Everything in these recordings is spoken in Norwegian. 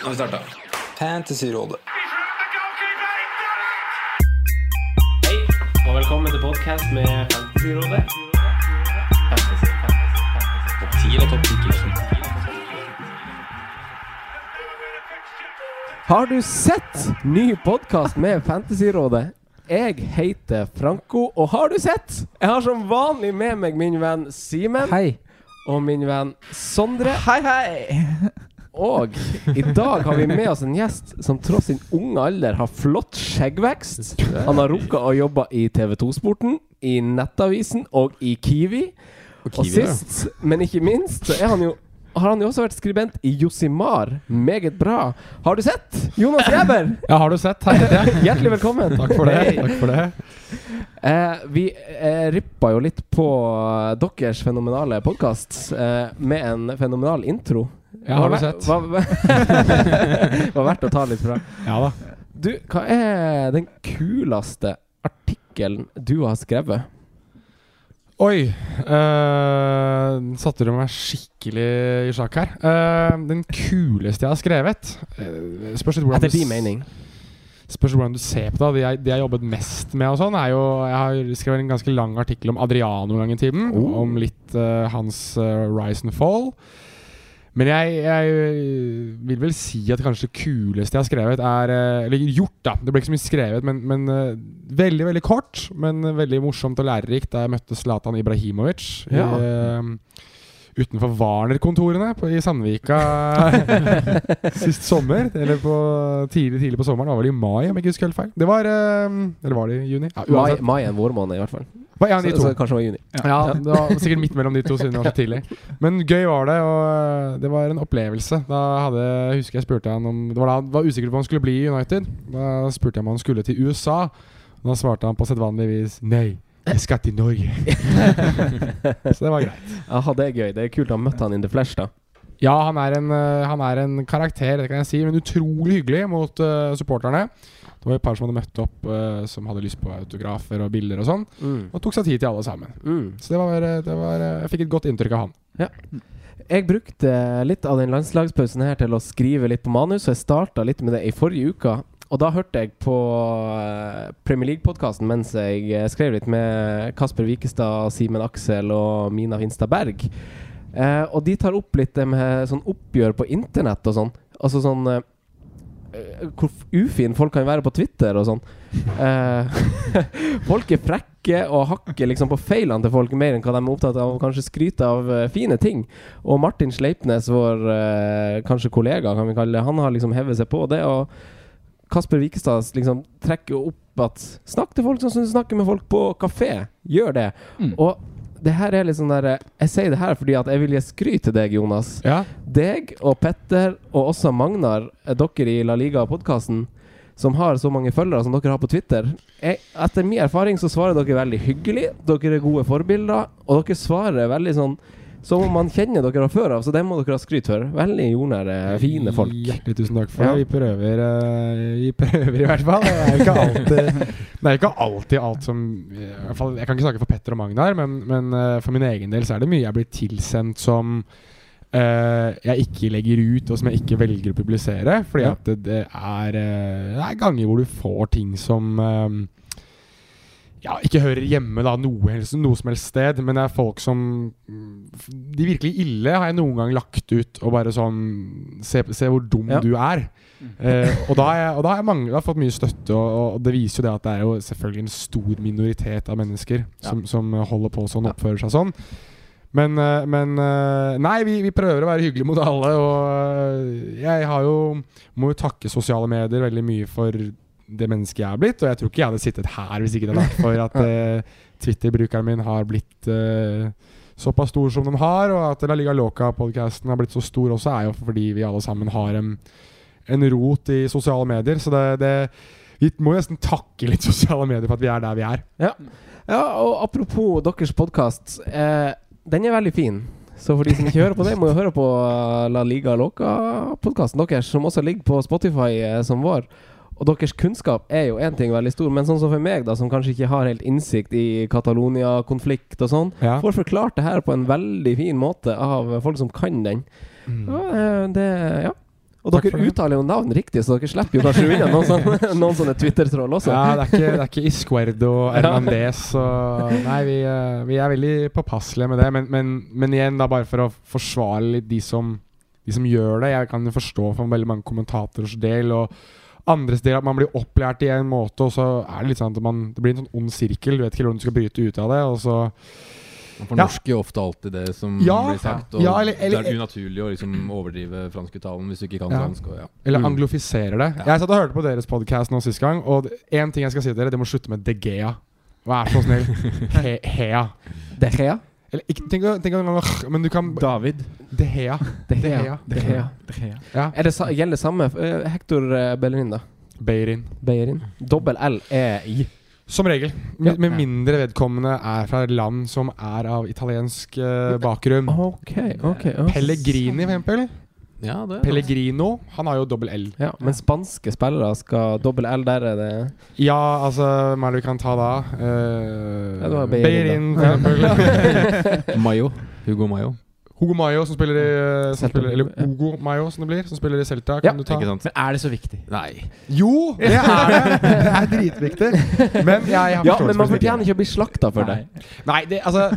Nå har vi starta. Fantasyrådet. Hei, og velkommen til podcast med Fantasyrådet. Fantasy, fantasy, fantasy. Topp 10 eller topp 10 Har du sett ny podkast med Fantasyrådet? Jeg heter Franco, og har du sett? Jeg har som vanlig med meg min venn Simen. Hei. Og min venn Sondre. Hei, hei. Og i dag har vi med oss en gjest som tross sin unge alder har flott skjeggvekst. Han har rukket å jobbe i TV 2-sporten, i Nettavisen og i Kiwi. Og, Kiwi, og sist, men ikke minst, så er han jo har han jo også vært skribent i Josimar. Meget bra. Har du sett? Jonas Jæber! Ja, har du sett? Hei. Hjertelig velkommen. Takk for det. Takk for det. Eh, vi eh, rippa jo litt på eh, deres fenomenale podkast eh, med en fenomenal intro. Ja, har du Var ver- sett? Var, verdt å ta litt fra. Ja da. Du, hva er den kuleste artikkelen du har skrevet? Oi. Uh, satte du meg skikkelig i sjakk her. Uh, den kuleste jeg har skrevet uh, Spørs litt hvordan Etter din mening. Spørs hvordan du ser på det. Det jeg, de har jobbet mest med, og sånn er jo Jeg har skrevet en ganske lang artikkel om Adriano en gang i tiden. Oh. Om litt uh, hans rise and fall. Men jeg, jeg vil vel si at kanskje det kuleste jeg har skrevet, er eh, Eller gjort, da. Det ble ikke så mye skrevet, men, men eh, veldig, veldig kort. Men veldig morsomt og lærerikt da jeg møtte Zlatan Ibrahimovic Ja. i, eh, utenfor Warner-kontorene i Sandvika sist sommer. Eller på tidlig tidlig på sommeren. Det var vel i mai, om jeg ikke husker helt feil. Det var eh, Eller var det i juni? Ja, Mai, mai er en vårmåned, i hvert fall. Ja, Så, så kanskje det var juni. Ja, det var sikkert midt mellom de to siden det var så tidlig. Men gøy var det, og øh, det var en opplevelse. Da hadde, husker jeg spurte han om Det var da han var usikker på om han skulle bli i United. Da spurte jeg om han skulle til USA. Da svarte han på sedvanlig vis nei. Jeg skal til Norge. så det var greit. Aha, det er gøy. Det er kult å ha møtt han in the flesh, da. Ja, han er en, øh, han er en karakter, det kan jeg si. Men utrolig hyggelig mot uh, supporterne. Det var et par som hadde møtt opp, uh, som hadde lyst på autografer og bilder og sånn. Mm. Og tok seg tid til alle sammen. Mm. Så det var, det var Jeg fikk et godt inntrykk av han. Jeg brukte litt av den landslagspausen her til å skrive litt på manus, og jeg starta litt med det i forrige uke. Og da hørte jeg på eh, Premier League-podkasten mens jeg eh, skrev litt med Kasper Wikestad, Simen Aksel og Mina Finstad Berg. Eh, og de tar opp litt det med sånn oppgjør på internett og sånn. Altså sånn eh, eh, Hvor ufin folk kan være på Twitter og sånn. Eh, folk er frekke og hakker liksom på feilene til folk mer enn hva de er opptatt av Og kanskje skryte av fine ting. Og Martin Sleipnes, vår kanskje kollega, kan vi kalle det, han har liksom hevet seg på det. Og Kasper Wikestad liksom trekker opp at snakk til folk sånn som du snakker med folk på kafé. Gjør det. Mm. Og det her er litt sånn der Jeg sier det her fordi at jeg vil gi skryt til deg, Jonas. Ja, Deg og Petter og også Magnar, eh, dere i La Liga-podkasten, som har så mange følgere som dere har på Twitter. Jeg, etter min erfaring så svarer dere veldig hyggelig, dere er gode forbilder, og dere svarer veldig sånn som om man kjenner dere fra før av, så det må dere ha skryt for. Veldig jordnære, fine folk. Hjertelig tusen takk for Ja. det. Vi prøver, eh, vi prøver i hvert fall. Det er ikke alltid, det er ikke alltid alt som fall, Jeg kan ikke snakke for Petter og Magnar, men, men eh, for min egen del så er det mye jeg blir tilsendt som Uh, jeg ikke legger ut, og som jeg ikke velger å publisere. Fordi Ja. at det, det, er, uh, det er ganger hvor du får ting som eh, ja, ikke hører hjemme da noe, noe som helst sted, men det er folk som mm, De virkelig ille har jeg noen gang lagt ut og bare sånn Se, se hvor dum Ja. du er. Eh, og da har jeg, og da har jeg, mange, har fått mye støtte, og, og det viser jo det at det er jo selvfølgelig en stor minoritet av mennesker som, som holder på sånn, oppfører seg sånn. Men, eh, men eh, Nei, vi, vi prøver å være hyggelige mot alle, og eh, jeg har jo Må jo takke sosiale medier veldig mye for det mennesket jeg er blitt. Og jeg tror ikke jeg hadde sittet her hvis ikke det hadde vært for at uh, Twitter-brukeren min har blitt uh, såpass stor som den har, og at La Liga Loca-podkasten har blitt så stor også, er jo fordi vi alle sammen har en, en rot i sosiale medier. Så det, det Vi må nesten takke litt sosiale medier for at vi er der vi er. Ja, ja og apropos deres podkast. Eh, den er veldig fin. Så for de som ikke hører på det, må jo høre på eh, La Liga Loca-podkasten deres, som også ligger på Spotify som vår. Og deres kunnskap er jo én ting veldig stor, men sånn som for meg, da, som kanskje ikke har helt innsikt i Catalonia-konflikt og sånn, Ja. får forklart det her på en veldig fin måte av folk som kan den. Mm. Og, det, ja. Og Takk dere uttaler jo navn riktig, så dere slipper jo kanskje unna noen sånne, noen sånne Twitter-troll også. Ja, det er ikke, det er ikke Iscuerdo Hernandez og Nei, vi, eh, vi er veldig påpasselige med det. Men, men, men igjen, da bare for å forsvare litt de som, de som gjør det. Jeg kan jo forstå for veldig mange kommentatorers del og andres del at man blir opplært i en måte, og så er det litt sånn at man, det blir en sånn ond sirkel. Du vet ikke hvordan du skal bryte ut av det. Og så Man fornorsker jo ofte alltid det som Ja, blir sagt. Og ja, eller- eller- det er unaturlig å liksom overdrive fransktalen hvis du ikke kan Ja. fransk. Og, ja. Eller anglofisere anglofiserer det. Ja. Jeg satt og hørte på deres podkast sist gang, og én ting jeg skal si til dere, det må slutte med De Gea. Vær så snill. He Hea. De Gea? Eller ikke tenk, tenk Men du kan David. De Hea. De. Ja. Er det gjelder det samme eh, Hector eh, Bellerin, da? Beirin. Beirin. Dobbel L er i. Som regel. Med, med mindre vedkommende er fra land som er av italiensk uh, bakgrunn. Okay, okay. Pellegrini, for eksempel. Ja, det Pellegrino. Han har jo dobbel L. Ja, men spanske spillere skal dobbel L der, er det Ja, altså Hva er det vi kan ta da? Uh, Ja, Beirin, Beirin, for eksempel. Mayo. Hugo Mayo. Hugo Mayo, som spiller i eh, som spiller, Eller Hugo Mayo, som det blir. Som spiller i Celta. Ja, Kan du ta? Ikke sant? Men er det så viktig? Nei. Jo, det er det! Det er dritviktig. Men jeg har Ja, men man for fortjener ikke å bli slakta for det. Nei, det, altså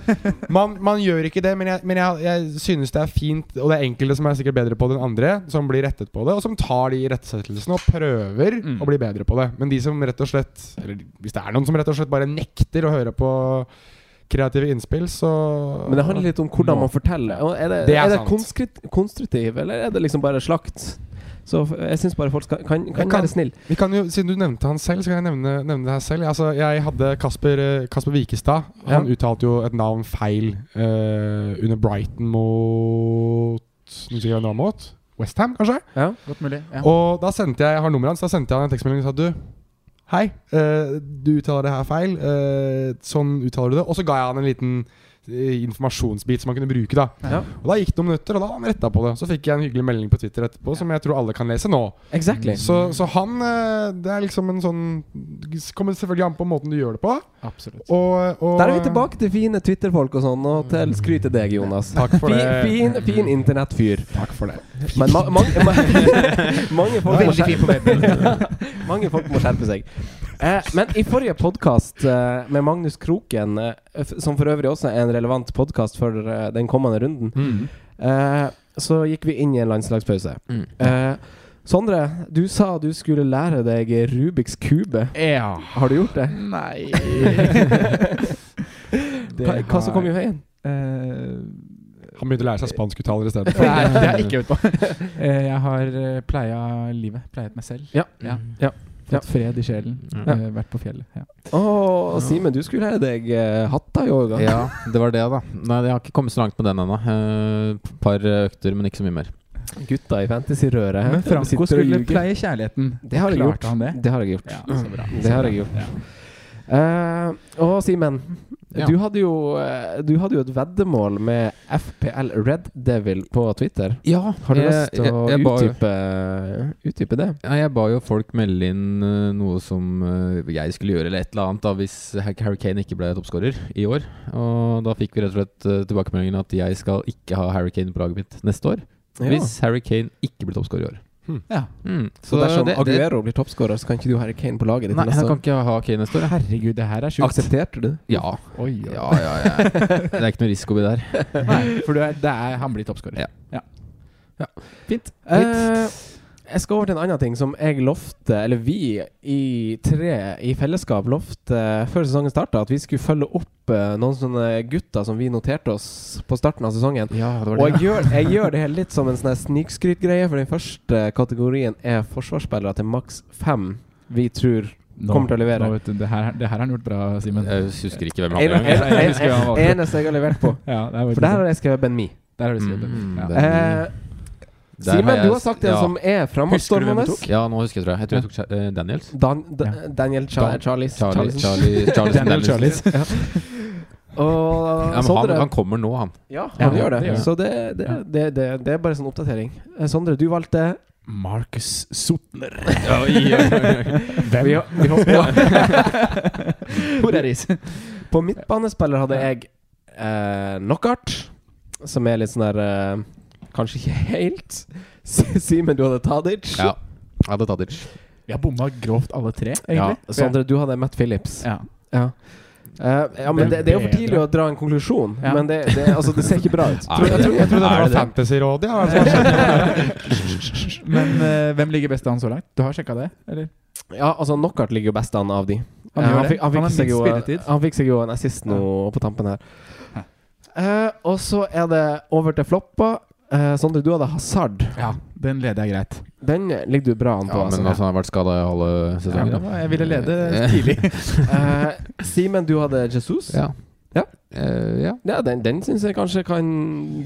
man, man gjør ikke det, men, jeg, men jeg, jeg synes det er fint, og det er enkelte som er sikkert bedre på det enn andre, som blir rettet på det, og som tar de irettesettelsene og prøver Mm. å bli bedre på det. Men de som rett og slett Eller hvis det er noen som rett og slett bare nekter å høre på kreative innspill, så Men det handler litt om hvordan man forteller. Er det, Det er er det sant. konstruktiv, eller er det liksom bare slakt? Så jeg syns bare folk skal, kan, kan, kan- være snill. Vi kan jo, Siden du nevnte han selv, så kan jeg nevne, nevne det her selv. Altså, jeg hadde Kasper, eh, Kasper Wikestad. Han Ja. uttalte jo et navn feil uh, under Brighton mot Nå sier jeg hva det var mot Westham, kanskje? Ja. Godt mulig. Ja. Og da sendte jeg, jeg har nummeret hans, da sendte jeg han en tekstmelding og sa du Hei, eh, du uttaler det her feil. eh, sånn uttaler du det. Og så ga jeg han en liten informasjonsbit som han kunne bruke. da Ja. Og Da gikk det noen minutter, og da han retta på det. Så fikk jeg en hyggelig melding på Twitter etterpå som jeg tror alle kan lese nå. Exactly. Så, så han eh, Det er liksom en sånn Kommer selvfølgelig an på måten du gjør det på. Absolutt. Og, og Der er vi tilbake til fine Twitter-folk og sånn, og til skryt til deg, Jonas. Takk for fin, det. Fin, fin internettfyr. Takk for det. Men ma mange, ma mange folk Veldig fin på webben. Mange folk må skjerpe seg. Eh, men i forrige podkast eh, med Magnus Kroken, eh, som for øvrig også er en relevant podkast for eh, den kommende runden, Mm. eh, så gikk vi inn i en landslagspause. Mm. Eh, Sondre, du sa du skulle lære deg Rubiks kube. Ja. Har du gjort det? Nei Hva, hva som kom i veien? Eh, Han begynte å lære seg spanskuttaler i stedet. Nei, det har jeg ikke øvd på. Eh, jeg har pleia livet. Pleiet meg selv. Ja. Ja. Ja. Fått fred i sjelen. Ja. Eh, vært på fjellet. Ja. Oh, Simen, du skulle lære deg uh, hatta-yoga. Ja, det var det, da. Nei, jeg har ikke kommet så langt med den ennå. Et par økter, men ikke så mye mer. Gutta i fantasy-røret. Men Franco skulle pleie kjærligheten. Det har jeg gjort. det? Det har jeg gjort. Ja, så bra. Det har jeg gjort. Ja. Uh, og Simen, Ja. du, hadde jo, eh, du hadde jo et veddemål med FPL Red Devil på Twitter. Ja, Har du jeg- lyst til å utdype, utdype det? Ja, jeg ba jo folk melde inn eh, noe som eh, jeg skulle gjøre, eller et eller annet, da, hvis Harry Kane ikke ble toppskårer i år. Og da fikk vi rett og slett tilbakemeldingen at jeg skal ikke ha Harry Kane på laget mitt neste år. Ja. Hvis Harry Kane ikke blir toppskårer i år. Ja. Mm. Så, dersom Aguero blir toppskårer, så kan ikke du ha Kane på laget ditt Nei, jeg kan ikke ha Kane neste år. Herregud, det her er sjukt. Aksepterte du det? Ja. Oi, oi. Ja, ja, ja. Det er ikke noe risiko i det der. Nei, for du er, det er, han blir toppskårer. Ja. ja. Fint. Eh, jeg skal over til en annen ting som jeg lovte, eller vi i tre i fellesskap lovte før sesongen starta, at vi skulle følge opp eh, noen sånne gutter som vi noterte oss på starten av sesongen. Ja, det var Og det. jeg gjør, jeg gjør det her litt som en sånn snikskrytgreie, for den første kategorien er forsvarsspillere til maks fem vi tror kommer til å levere. Nå, vet du, det, her, det her har han gjort bra, Simen. Jeg husker ikke hvem han en, er. eneste jeg har levert på. Ja, det For der har jeg skrevet Ben Mi. Der har du skrevet Mm, ja. det- Eh, Simen, du har sagt en ja. som er framadstormende. Ja, nå husker jeg, tror jeg. Jeg tror jeg tok eh, Daniels. Dan, da, Ja. Daniel Cha Dan- Charlies. Charlies. Charlies. Charlies. Daniel Daniels. Charlies. Og Ja, men han, Sondre han kommer nå, han. Ja, Ja, han gjør det. det gjør. Så det, det, det, det, det er bare sånn oppdatering. Eh, Sondre, du valgte Marcus Sotner. Hvem? Vi, vi hopper Hvor er Riis? På midtbanespiller hadde jeg eh, Knockart, som er litt sånn der eh, Kanskje ikke helt. Simen, du hadde Tadic. Ja. jeg Hadde Tadic. Vi har bomma grovt alle tre, Ja. Sondre, du hadde Matt Phillips. Ja. Ja. Uh, ja, men det, det er jo for tidlig å dra en konklusjon, Ja. men det, det, altså, det ser ikke bra ut. Jeg, tror, jeg trodde det var det det? Fantasyrådet. Ja, altså. Men uh, hvem ligger best an så langt? Du har sjekka det, eller? Ja, altså Knockout ligger jo best an av de. Han uh, han, fikk, han, fikk han, seg jo, han fikk seg jo en assist nå på tampen her. Eh, og så er det over til floppa. Eh, Sondre, du hadde Hazard. Ja, den leder jeg greit. Den ligger du bra an på. Ja, men altså, han har vært skada i halve Ja, jeg ville lede tidlig. uh, Simen, du hadde Jesus. Ja. Ja. Uh, ja. Ja, den, den syns jeg kanskje kan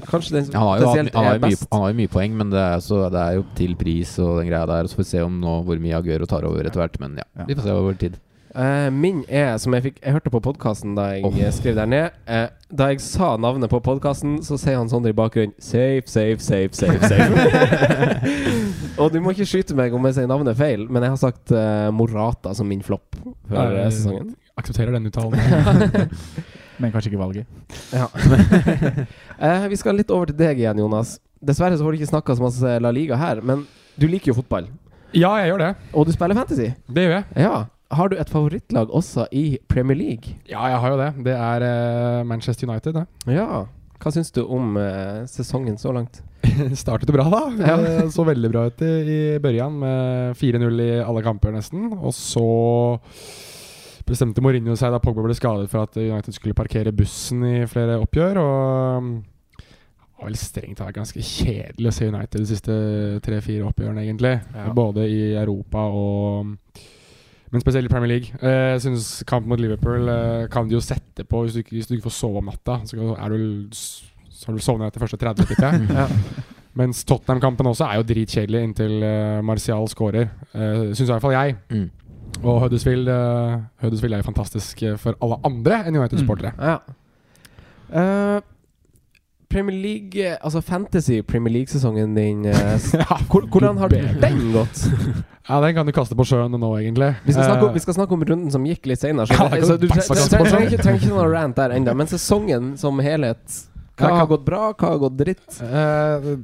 Kanskje den Han har jo, spesielt han har er jo mye, best. han har jo mye poeng, men det er, så, det er jo til pris og den greia der. Så får vi se om nå hvor mye Aguero tar over etter hvert. Men ja, Ja. vi får se over tid. Eh, min er, som jeg fikk Jeg hørte på podkasten da jeg eh, skrev der ned. Uh, da jeg sa navnet på podkasten, så sier han Sondre i bakgrunnen Safe, safe, safe, safe. safe Og du må ikke skyte meg om jeg sier navnet feil, men jeg har sagt uh, Morata som min flopp før eh, sesongen. Aksepterer den uttalen. Men kanskje ikke valget. Ja. Eh, vi skal litt over til deg igjen, Jonas. Dessverre så får du ikke snakka så masse La Liga her, men du liker jo fotball. Ja, jeg gjør det. Og du spiller Fantasy. Det gjør jeg. Ja. Har du et favorittlag også i Premier League? Ja, jeg har jo det. Det er eh, Manchester United, det. Ja. Hva syns du om eh, sesongen så langt? Startet jo bra, da. Ja. Så veldig bra ut i, i børjan, med 4-0 i alle kamper, nesten. Og så bestemte Mourinho seg da Pogba ble skadet for at United skulle parkere bussen i flere oppgjør. Og det var vel strengt tatt ganske kjedelig å se United de siste tre-fire oppgjørene, egentlig. Ja. Både i Europa og Men spesielt i Premier League. Eh, Jeg synes kampen mot Liverpool eh, kan de jo sette på hvis du, ikke, hvis du ikke får sove om natta. Så er du så har du sovnet etter første 30, tipper jeg. Ja. Mens Tottenham-kampen også er jo dritkjedelig inntil uh, Martial scorer. Uh, Syns i hvert fall jeg. Mm. Og Huddersfield, uh, Huddersfield er jo fantastisk eh, for alle andre enn United-sportere. Ja. Eh, Premier League eh, Altså Fantasy Premier League-sesongen din eh, s- Hvordan har den gått? Ja, den kan du kaste på sjøen nå, egentlig. Vi skal, snakke om, Eh, vi skal snakke om runden som gikk litt senere. Ja, Så, det så du trenger ikke, ikke noe rant der ennå. Men sesongen som helhet Hva har gått bra, hva har gått dritt? Uh,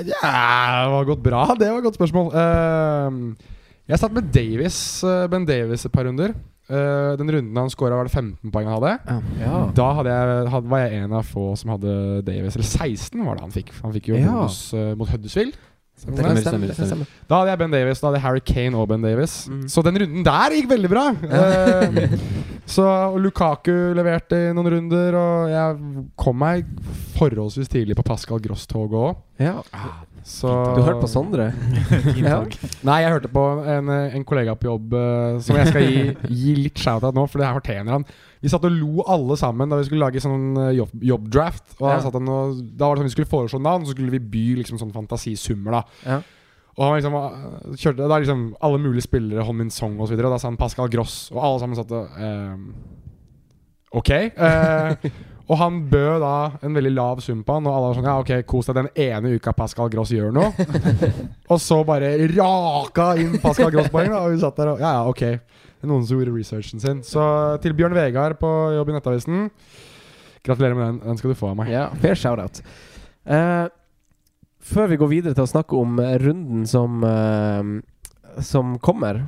ja, det har gått bra. Det var et godt spørsmål. Uh, jeg satt med Davis, eh, Ben Davis et par runder. Eh, den runden han scora, var det 15 poeng han hadde. Ja. Da hadde jeg, hadde, var jeg en av få som hadde Davies. Eller 16 var det han fikk. Han fikk jo Ja. bonus uh, mot Huddersfield. Det Stemmer kan det? stemme, det kan. Da hadde jeg Ben Davies. da hadde jeg Harry Kane og Ben Davies. Mm. Så den runden der gikk veldig bra. Eh, så og Lukaku leverte i noen runder, og jeg kom meg forholdsvis tidlig på Pascal Gross-toget òg. Ja. Så Du hørte på Sondre? ja. Nei, jeg hørte på en, en kollega på jobb uh, som jeg skal gi, gi litt shout-out nå, for det her fortjener han. Vi satt og lo alle sammen da vi skulle lage sånn eh, jobb, jobbdraft. Og Ja. satt han og, Da var det sånn vi skulle foreslå navn, så skulle vi by liksom sånn fantasisummer. da Ja. Og han liksom eh, kjørte Da liksom alle mulige spillere, Hon Min Song osv. Da sa han Pascal Gross, og alle sammen satt og uh, Ok. eh, og han bød da en veldig lav sum på han, og alle var sånn Ja, ok, kos deg den ene uka Pascal Gross gjør noe. og så bare raka inn Pascal Gross-poeng, og vi satt der og Ja, ja, ok. Noen som gjorde researchen sin. Så til Bjørn Vegard på jobb i Nettavisen Gratulerer med den. Den skal du få av meg. ja. Fair shout-out. Uh, før vi går videre til å snakke om runden som uh, Som kommer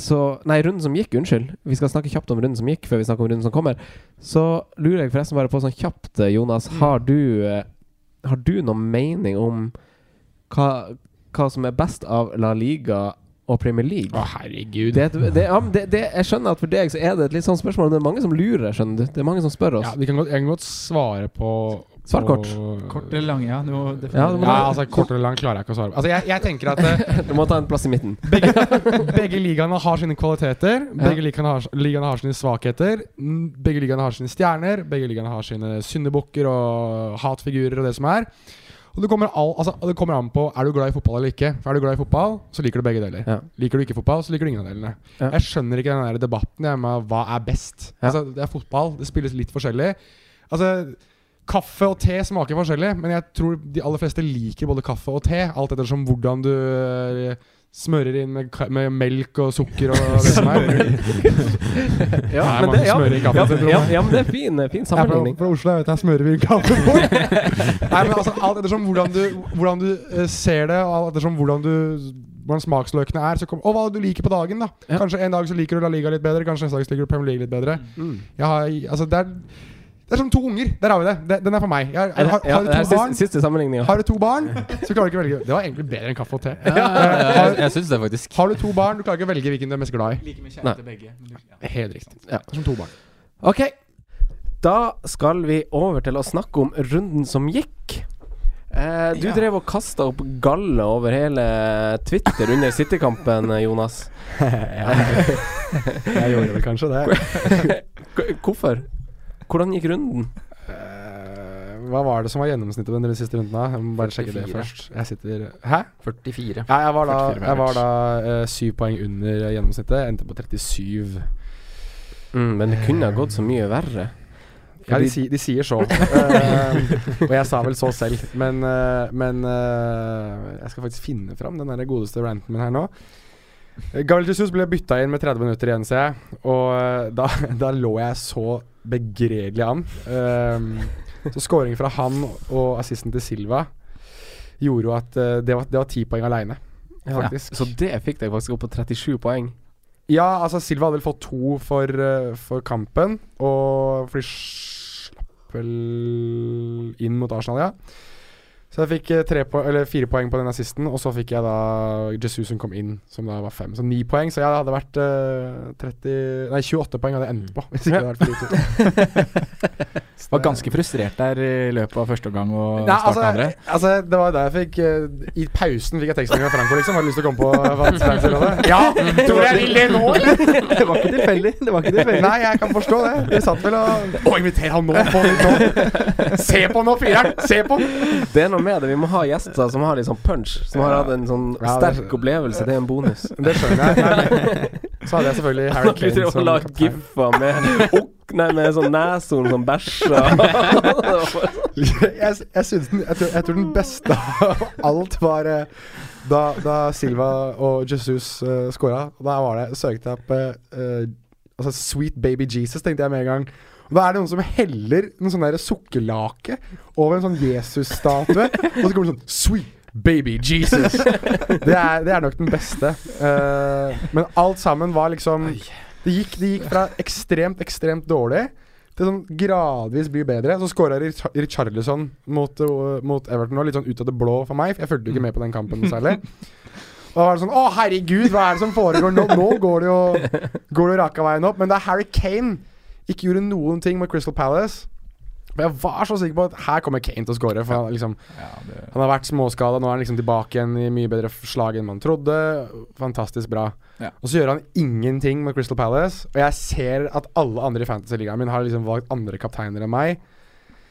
så Nei, runden som gikk, unnskyld. Vi skal snakke kjapt om runden som gikk, før vi snakker om runden som kommer. Så lurer jeg forresten bare på sånn kjapt, eh, Jonas. Har du eh, Har du noen mening om hva, hva som er best av La Liga og Premier League? Å, herregud. Det, det, ja, det, det, jeg skjønner at for deg så er det et litt sånn spørsmål. Det er mange som lurer, skjønner du. Det er mange som spør oss. Ja, vi kan godt, jeg kan godt svare på Svar kort. Kort eller lang, ja. Du må Ja, du må Ja, altså Kort eller lang klarer jeg ikke å svare på. Altså, jeg, jeg tenker at eh, Du må ta en plass i midten. begge, begge ligaene har sine kvaliteter. Begge ligaene har, ligaene har sine svakheter. Begge ligaene har sine stjerner. Begge ligaene har sine syndebukker og hatfigurer og det som er. Og det kommer, all, altså, det kommer an på Er du glad i fotball eller ikke. For Er du glad i fotball, så liker du begge deler. Ja. Liker du ikke fotball, så liker du ingen av delene. Ja. Jeg skjønner ikke den der debatten jeg, med hva er best. Ja. Altså, det er fotball. Det spilles litt forskjellig. Altså Kaffe og te smaker forskjellig, men jeg tror de aller fleste liker både kaffe og te. Alt ettersom hvordan du øh, smører inn med, med melk og sukker og det som er. Ja, Nei, men det, ja, smører inn kaffe, ja, sin, ja, ja, men det er fin, fin Jeg er fra, fra Oslo, jeg vet jeg smører inn kaffe på. Nei, men altså, alt ettersom hvordan du, hvordan du eh, ser det, og alt ettersom hvordan du hvordan smaksløkene er, så kom, og hva du liker på dagen. da Ja. Kanskje en dag så liker du La Liga litt bedre, kanskje neste dag så liker du Premier League litt bedre. Mm. Jeg har, altså, det, er, det er som to unger. Der har vi det. den er for meg. Jeg, har, har, Ja, har du to barn, siste, siste har du to barn, så klarer du ikke å velge. Det var egentlig bedre enn kaffe og te. Ja, ja, ja, Har- jeg, jeg syns det, faktisk. Har du to barn, du klarer ikke å velge hvilken du er mest glad i. Like mye kjærlighet til begge. ja. Helt riktig. Ja. Som to barn. Ok, da skal vi over til å snakke om runden som gikk. Eh, du Ja. drev og kasta opp galle over hele Twitter under City-kampen, Jonas. Jeg gjorde vel kanskje det. Hvorfor? Hvordan gikk runden? Uh, hva var det som var gjennomsnittet på den siste runden? da? Jeg må bare sjekke det først. Jeg sitter Hæ? 44. Ja, jeg var da, jeg var da uh, syv poeng under gjennomsnittet. Jeg Endte på 37. Mm, men det kunne ha gått så mye verre. Ja, de, si, de sier så. uh, og jeg sa vel så selv. Men, uh, men uh, jeg skal faktisk finne fram den der godeste ranten min her nå. Eh, Gabriel Jesus ble bytta inn med 30 minutter igjen, ser jeg. Og eh, da, da lå jeg så begredelig an. Um, så scoring fra han og assisten til Silva gjorde jo at uh, det var det var ti poeng aleine, faktisk. Så det fikk deg faktisk opp på 37 poeng. Ja, altså Silva hadde vel fått to for, uh, for kampen, og for de slapp vel inn mot Arsenal, ja. Så jeg fikk eh, tre po eller fire poeng på den assisten, og så fikk jeg da Jesus som kom inn, som da var fem. Så ni poeng. Så jeg hadde vært uh, 30 Nei, 28 poeng hadde jeg endt på, hvis ikke det hadde vært for de. Var ganske frustrert der i løpet av første omgang og Nei, starten altså, andre. altså, det var da jeg fikk uh, I pausen fikk jeg tekstmelding fra Franco, liksom. Har du lyst til å komme på Fans- Ja! Tror jeg vil det nå, eller? det var ikke tilfeldig. Det var ikke tilfeldig. Nei, jeg kan forstå det. Vi satt vel og Å, inviter han nå! På, nå. Se på nå, fyren! Se på! Det er noe med det. Vi må ha gjester som har litt sånn punch. Som har hatt en sånn Ja, det- sterk opplevelse. Det er en bonus. Det skjønner jeg. Så hadde jeg selvfølgelig Harry Kane som lage giffer med ok, Nei, med sånn neshorn som bæsja. jeg, jeg, synes den, jeg, tror, jeg tror den beste av alt var eh, da, da Silva og Jesus uh, scora. Da var det søkte jeg opp uh, altså Sweet Baby Jesus, tenkte jeg med en gang. Da er det noen som heller noen sånn sukkerlake over en sånn Jesus-statue. og så kommer det sånn Sweet Baby Jesus. Det er, det er nok den beste. Uh, men alt sammen var liksom det gikk, det gikk fra ekstremt, ekstremt dårlig til sånn gradvis blir bedre. Så skåra Richarlison mot, uh, mot Everton nå, litt sånn ut av det blå for meg. For jeg fulgte ikke med på den kampen særlig. Og da var det sånn Å, herregud, hva er det som foregår nå? Nå går det jo Går det jo raka veien opp. Men det er Harry Kane ikke gjorde noen ting med Crystal Palace Men jeg var så sikker på at her kommer Kane til å score. For han, liksom, han har vært småskada, nå er han liksom tilbake igjen i mye bedre slag enn man trodde. Fantastisk bra. Ja. Og så gjør han ingenting med Crystal Palace. Og jeg ser at alle andre i fantasy-ligaen min har liksom valgt andre kapteiner enn meg.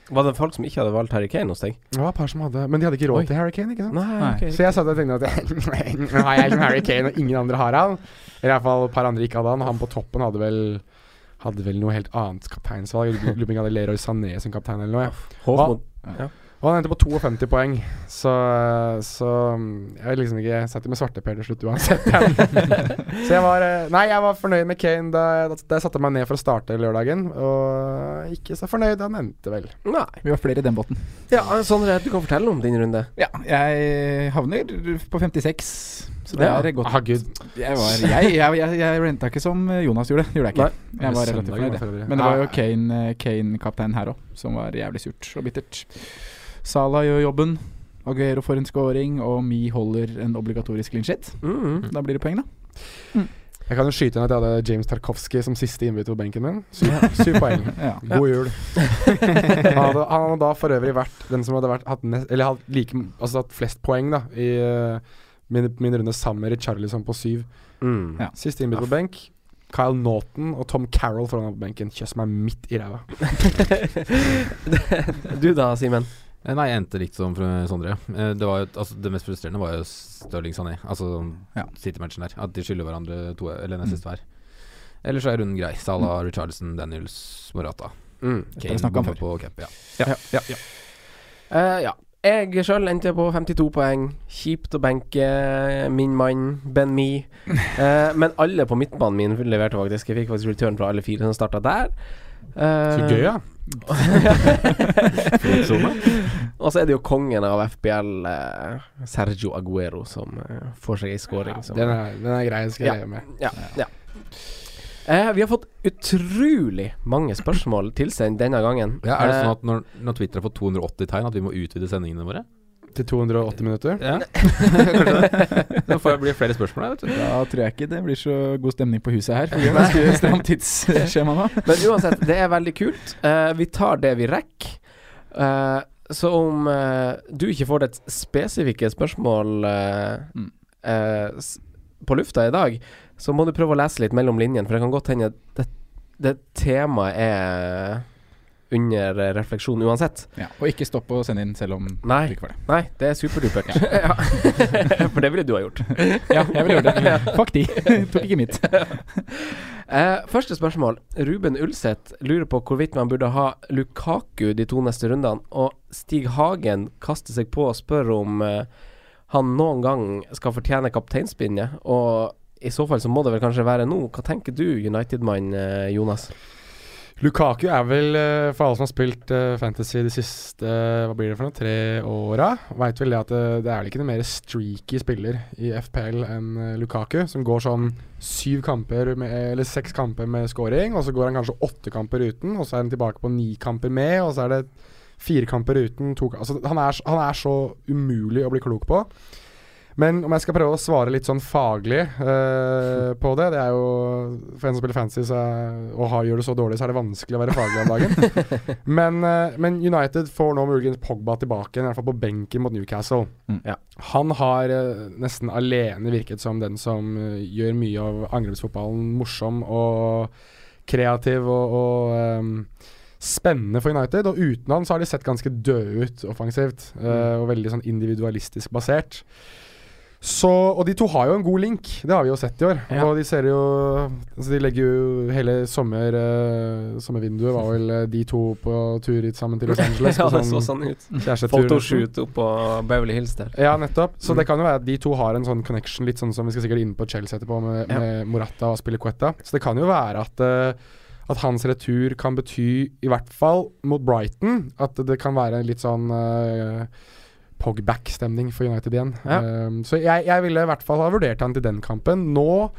Var det folk som ikke hadde valgt Harry Kane hos deg? Det var et par som hadde Men de hadde ikke råd Oi. til Harry Kane, ikke sant? Nei, okay. Så jeg satt og tenkte at Nå har jeg ikke Harry Kane, og ingen andre har han. Eller iallfall et par andre ikke hadde han. Han på toppen hadde vel Hadde vel noe helt annet kapteinsvalg. Lurer på om Leroy Sané som kaptein eller noe. Ja. Hva? ja. Og han endte på 52 poeng, så, så mm, jeg vil liksom ikke sette med svarteper til slutt uansett. så jeg var eh, Nei, jeg var fornøyd med Kane da, da jeg satte meg ned for å starte lørdagen. Og ikke så fornøyd han endte, vel. Nei. Vi var flere i den båten. Ja, Sondre, du kan fortelle om din runde. Ja, jeg havner på 56. Så det Ja. er godt. Ah, gud. Jeg, var, jeg, jeg, jeg, jeg renta ikke som Jonas gjorde. Gjorde jeg ikke. Nei. Jeg var relativt fornøyd. Men det var jo Kane, eh, her òg, som var jævlig surt og bittert. Salah gjør jobben. Aguero får en scoring, og Mi holder en obligatorisk clean shit. Mm. Da blir det poeng, da. Jeg kan jo skyte inn at jeg hadde James Tarkovsky som siste innbytter på benken min. Syv, syv poeng. Ja. God jul. han, hadde, han hadde da for øvrig vært den som hadde vært, hatt, nest, eller hatt, like, altså hatt flest poeng da i uh, min, min runde sammen med Richarlison på syv. Mm. Ja. Siste innbytter på benk. Kyle Naughton og Tom Carroll foran på benken. Kjøss meg midt i ræva. du da, Simen? Eh, Nei, jeg endte likt som Sondre. Eh, Det, var jo, altså, det mest frustrerende var jo Stirling Sané, altså Ja. City-matchen der. At de skylder hverandre to eller en assist hver. Ellers er runden grei. Salah, Richardson, Daniels, Morata. Mm. Kane bommer på cap, ja. Ja, ja, ja. Uh, ja. Jeg sjøl endte på 52 poeng. Kjipt å benke min mann Ben Me. Uh, men alle på midtbanen min leverte faktisk. Jeg fikk faktisk return fra alle fire som starta der. Eh, Så gøy, ja. Og så er det jo kongen av FBL, eh, Sergio Aguero, som eh, får seg ei scoring. Ja, Den er, den er grei, skal jeg Ja. leve med. Ja, ja. Eh, vi har fått utrolig mange spørsmål tilsendt denne gangen. ja. Er det sånn at når, når Twitter har fått 280 tegn, at vi må utvide sendingene våre? Til 280 minutter. Ja. Da får jeg bli flere spørsmål her, vet du. Da tror jeg ikke det blir så god stemning på huset her. For det er ganske stramt tidsskjema nå. Men uansett, det er veldig kult. Uh, vi tar det vi rekker. Uh, så om uh, du ikke får et spesifikke spørsmål Mm. eh, på lufta i dag, så må du prøve å lese litt mellom linjene, for det kan godt hende det, det temaet er under eh, refleksjon uansett. Ja, og ikke stopp å sende inn selv om Nei. du ikke var det. Nei, det er superdupert. Ja. For det ville du ha gjort. Ja, jeg ville gjort det. Fuck de. Tok ikke mitt. Uh, første spørsmål. Ruben Ulseth lurer på hvorvidt man burde ha Lukaku de to neste rundene. Og Stig Hagen kaster seg på og spør om uh, han noen gang skal fortjene kapteinspinnet. Og i så fall så må det vel kanskje være nå. Hva tenker du, United-mann Jonas? Lukaku er vel, eh, for alle som har spilt eh, Fantasy de siste eh, Hva blir det for noe, tre åra, veit vel det at det, det er vel ikke noe mer streaky spiller i FPL enn Lukaku, som går sånn syv kamper med, eller seks kamper med scoring, og så går han kanskje åtte kamper uten, og så er han tilbake på ni kamper med, og så er det fire kamper uten to altså, han, er, han er så umulig å bli klok på. Men om jeg skal prøve å svare litt sånn faglig uh, på det Det er jo For en som spiller fancy så er, og har, gjør det så dårlig, så er det vanskelig å være faglig om dagen. men, uh, men United får nå muligens Pogba tilbake, i hvert fall på benken mot Newcastle. Mm. Ja. Han har uh, nesten alene virket som den som gjør mye av angrepsfotballen morsom og kreativ og, og um, spennende for United. Og uten han så har de sett ganske døde ut offensivt, mm. og veldig sånn individualistisk basert. Så, og de to har jo en god link, det har vi jo sett i år. Ja. Og de ser jo altså De legger jo hele sommer uh, sommervinduet var vel eh, de to på tur hit sammen til Los Angeles. ja, det så sånn ut. Photoshoot oppå Beverly Hills der. Ja, nettopp. Så Mm. det kan jo være at de to har en sånn connection, litt sånn som vi skal sikkert inn på Chelsea etterpå, med, Ja. med Morata og Spilicueta. Så det kan jo være at uh, at hans retur kan bety, i hvert fall mot Brighton, at det kan være litt sånn uh, Pogback-stemning for United igjen. Ja. Um, så jeg, jeg ville i hvert fall ha vurdert han til den kampen. Nå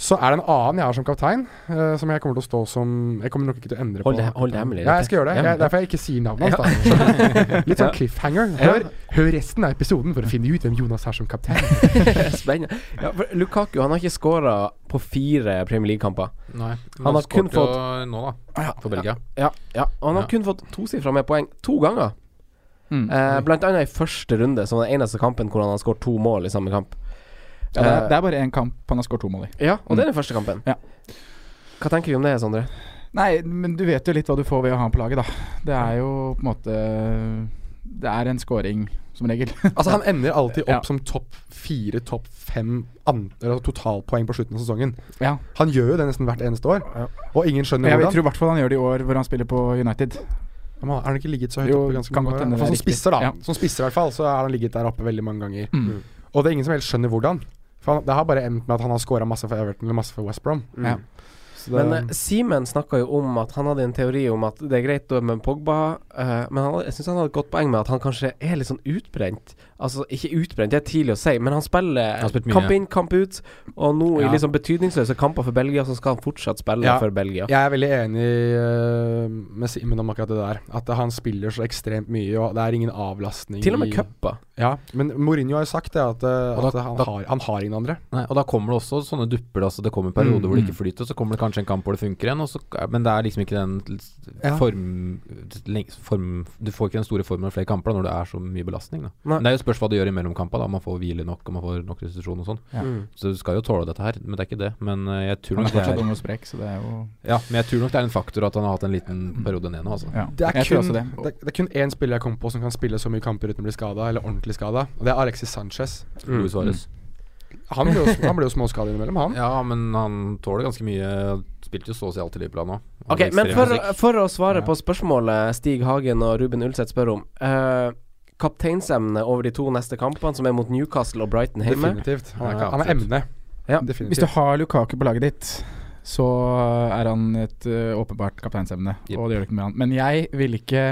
så er det en annen jeg har som kaptein, uh, som jeg kommer til å stå som Jeg kommer nok ikke til å endre Hold på. det- hold det hemmelig, Ja, jeg skal gjøre det. Jeg, derfor jeg ikke sier navnet hans. Ja. Litt sånn cliffhanger. Hør, hør resten av episoden for å finne ut hvem Jonas har som kaptein. Spennende. Ja, for Lukaku han har ikke skåra på fire Premier League-kamper. Nei. Han har kun fått nå, da. For Belgia. Ja, ja. Han har kun fått tosifra med poeng to ganger. Mm. Eh, blant annet i første runde, som den eneste kampen hvor han har skåret to mål i samme kamp. Ja, det, er, Eh, det er bare én kamp han har skåret to mål i. ja, og det er den første kampen. Ja. Hva tenker vi om det, Sondre? Nei, men du vet jo litt hva du får ved å ha han på laget, da. Det er jo på en måte Det er en scoring, som regel. Altså Han ender alltid opp Ja. som topp fire, topp fem totalpoeng på slutten av sesongen. Ja. Han gjør jo det nesten hvert eneste år, og ingen skjønner Jeg hvordan. tror i hvert fall han gjør det i år hvor han spiller på United. Han har han ikke ligget så høyt Jo, oppe ganske mange ganger? er Som spisser, da. Ja. Som spisser i hvert fall, så har han ligget der oppe veldig mange ganger. Mm. Og det er ingen som helt skjønner hvordan. For han, Det har bare endt med at han har scora masse for Everton eller masse for West Brom. Ja. Det, Men uh, Simen snakka jo om at han hadde en teori om at det er greit med Pogba, uh, men han, jeg syns han hadde et godt poeng med at han kanskje er litt sånn utbrent. Altså ikke utbrent, det er tidlig å si, men han spiller Han kamp inn, kamp ut. Og nå Ja. i sånn betydningsløse kamper for Belgia, så skal han fortsatt spille Ja. for Belgia. Jeg er veldig enig øh, med Simen om akkurat det der. At han spiller så ekstremt mye, og det er ingen avlastning. Til og med cupa. Ja, men Mourinho har jo sagt det, at, øh, da- at han, da- har, han har ingen andre. Nei, og da kommer det også sånne dupper. Altså det kommer perioder Mm, hvor det mm. ikke flyter, så kommer det kanskje en kamp hvor det funker igjen. Og så, men det er liksom ikke den Ja. form, form Du får ikke den store formen av flere kamper da, når det er så mye belastning. Da. Nei. Men det er jo spørs hva du gjør i kampa. Da. Om man får hvile nok, og man får nok restitusjon og sånn. Ja. Mm. Så du skal jo tåle dette her, men det er ikke det. Men eh, jeg tror nok det er ung og sprek, så det er jo Ja, men jeg tror nok det er en faktor at han har hatt en liten periode ned nå, altså. Ja, Det er, kun, det. det. Det, er kun én spiller jeg kom på som kan spille så mye kamper uten å bli skada, eller ordentlig skada, og det er Alexis Sanchez. Mm. Luis Suarez. Han ble jo, han ble jo småskadet innimellom, han. Ja, men han tåler ganske mye. Spilte jo så å si i Liverpool nå. Ok, men for, for å svare Ja. på spørsmålet Stig Hagen og Ruben Ulseth spør om uh, Kapteinsemne over de to neste kampene, som er mot Newcastle og Brighton hjemme. Definitivt. Han er, Ja, han er emne. Ja. Definitivt. Hvis du har Lukaku på laget ditt, så er han et uh, åpenbart kapteinsemne, Yep. og det gjør det ikke med han. Men jeg vil ikke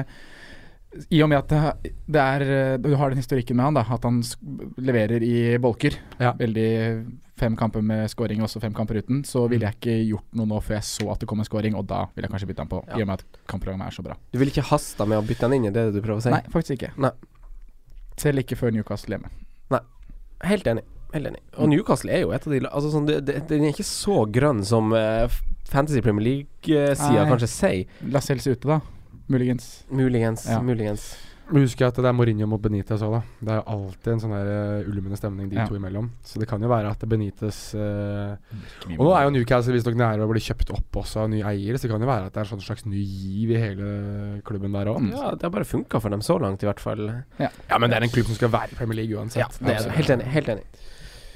I og med at det, det er Du har den historikken med han, da, at han leverer i bolker. Ja. Veldig Fem kamper med scoring og også fem kamper uten. Så ville jeg ikke gjort noe nå før jeg så at det kom en scoring, og da ville jeg kanskje bytte han på. I og med at kampprogrammet er så bra. Du vil ikke haste med å bytte han inn, det det du prøver å si? Nei, faktisk ikke. Nei. Selv ikke før Newcastle hjemme. Helt enig. Helt enig. Og Newcastle er jo et av de Altså sånn, det, det, Den er ikke så grønn som uh, Fantasy Premier League-sida Nei. kanskje sier. La Celsius ute, da. Muligens. Muligens. Ja. Muligens. Men Husk at det er Mourinho mot Benitez òg, da. Det er alltid en sånn der uh, ulmende stemning de Ja. to imellom. Så det kan jo være at Benitez uh, Og nå er jo Newcastle visstnok nære å bli kjøpt opp også av nye eiere, så det kan jo være at det er en sånn slags ny giv i hele klubben der òg. Ja, det har bare funka for dem så langt, i hvert fall. Ja, men det er en klubb som skal være i Premier League uansett. Ja, det er det. Helt enig. Helt enig.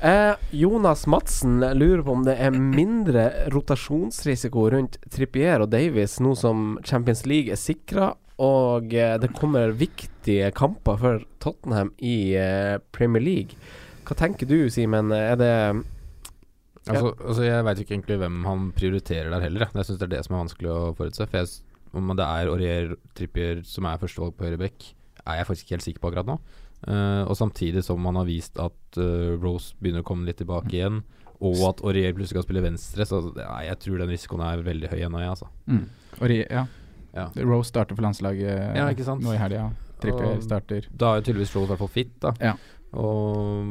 Eh, Jonas Madsen lurer på om det er mindre rotasjonsrisiko rundt Trippier og Davies nå som Champions League er sikra, og eh, det kommer viktige kamper for Tottenham i eh, Premier League. Hva tenker du, Simen? Er det Altså, altså Jeg veit ikke egentlig hvem han prioriterer der heller. jeg. Syns det er det som er vanskelig å forutse. For jeg, Om det er Aurier Trippier som er førstevalg på høyre bekk, er jeg faktisk ikke helt sikker på akkurat nå. Uh, og samtidig som han har vist at uh, Rose begynner å komme litt tilbake igjen, og at Aurier plutselig kan spille venstre, så ja, jeg tror den risikoen er veldig høy ennå, jeg, altså. Mm. Aurier, ja. Ja. Rose starter for landslaget Ja, nå i helga. Trippier starter. Da er jo tydeligvis Rose i hvert fall fit, da. Ja. Og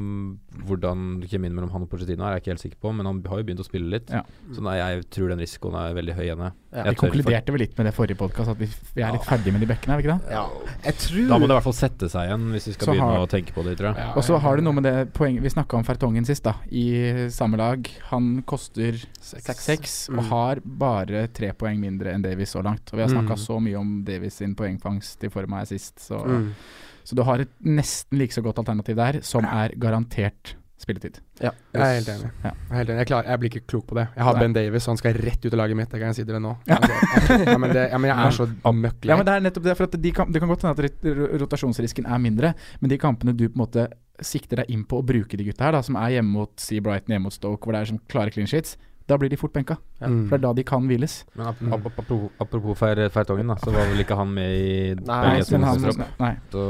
hvordan kjemien mellom han og Pochettino er jeg ikke helt sikker på, men han har jo begynt å spille litt. Ja. Så nei, jeg tror den risikoen er veldig høy ennå. Ja. Vi konkluderte vel litt med det forrige podkast, at vi, vi er litt ferdige med de bekkene, er vi ikke det? Ja. Jeg tror Da må det i hvert fall sette seg igjen, hvis vi skal Så begynne har- å tenke på det, tror jeg. Og så har du noe med det poenget Vi snakka om Fertongen sist, da. I samme lag. Han koster seks og Mm. har bare tre poeng mindre enn Davies så langt. Og vi har snakka Mm. så mye om Davies sin poengfangst i form av sist, så mm. Så du har et nesten like så godt alternativ der, som er garantert spilletid. Ja. Jeg er helt enig. Ja. Jeg, er helt enig. Jeg, klar, jeg blir ikke klok på det. Jeg har Nei. Ben Davis, han skal rett ut av laget mitt. Det kan jeg si dere nå. Ja. Altså, ja, men det, ja, men jeg er så møkk Ja, men Det er nettopp det. For at de kan, det kan godt hende at rotasjonsrisken er mindre, men de kampene du på en måte sikter deg inn på å bruke de gutta her, da, som er hjemme mot Sea Brighton, hjemme mot Stoke, hvor det er sånn klare clean sheets, da blir de fort benka. Mm. For det er da de kan hviles. Men ap ap ap apropos, apropos Fer Fertongen, da, så var vel ikke han med i Nei, tropp? nei. Så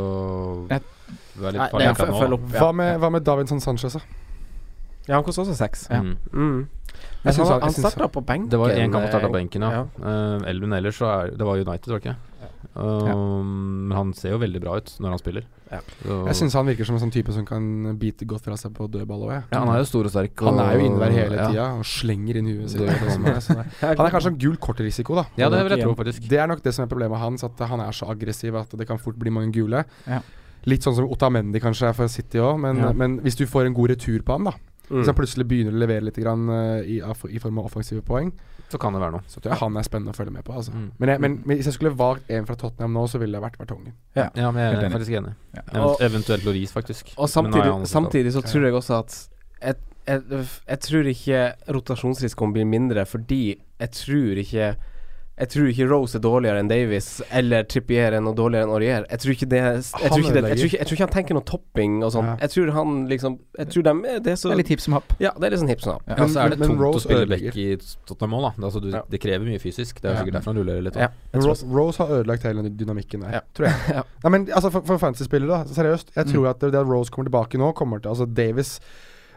du er litt farlig det følg opp. Hva med, hva med Davinson Sanchez, da? Ja, han koster også seks. Ja. Mm. Mm. Jeg synes han, han- han starta på benken. Det var én kamp han starta eh, på benken, ja. Uh, Elven ellers så er Det var United, var det ikke? Um, Men han ser jo veldig bra ut når han spiller. Ja. Så, Jeg syns han virker som en sånn type som kan bite godt fra seg på dødball òg, ja, han er jo stor og sterk. Han er jo inne der hele ja. tida og slenger inn huet sitt. Det- og det som så det er- Han er kanskje en gul kortrisiko, da. Ja, det vil jeg tro, faktisk. Det er nok det som er problemet hans, at han er så aggressiv at det kan fort bli mange gule. Ja. Litt sånn som Otamendi kanskje er for City òg, men, Ja. men hvis du får en god retur på han, da Mm. Hvis han plutselig begynner å levere litt grann, uh, i, i form av offensive poeng, Så kan det være noe. så tror jeg han er spennende å følge med på. Altså. Mm. Men, jeg, men, men hvis jeg skulle valgt en fra Tottenham nå, så ville det vært Vertongen. Ja, men jeg er faktisk enig. Ja. Og- eventuelt Loris, faktisk. Og samtidig, samtidig så tror jeg også at jeg, jeg, jeg tror ikke rotasjonsrisikoen blir mindre fordi jeg tror ikke Jeg tror ikke Rose er dårligere enn Davies, eller Trippier er noe dårligere enn Aurier. Jeg tror ikke det Jeg tror Han ikke, det, jeg tror ikke, jeg tror ikke han tenker noe topping og sånn. Ja. Jeg tror han liksom Jeg tror dem er- det er så Det er litt hipp som happ. Ja, det er litt sånn hipp som happ. Ja, så er det men tungt å spille back i Tottenham òg, da. Altså, du, Ja. Det krever mye fysisk. Det er Ja. sikkert derfor han rullerer litt. Ja. Rose, Rose har ødelagt hele dynamikken der, Ja. tror jeg. Ja. Nei, men altså For, for fantasy-spillere, da, seriøst. Jeg Mm. tror at det, det at Rose kommer tilbake nå, kommer til Altså Davis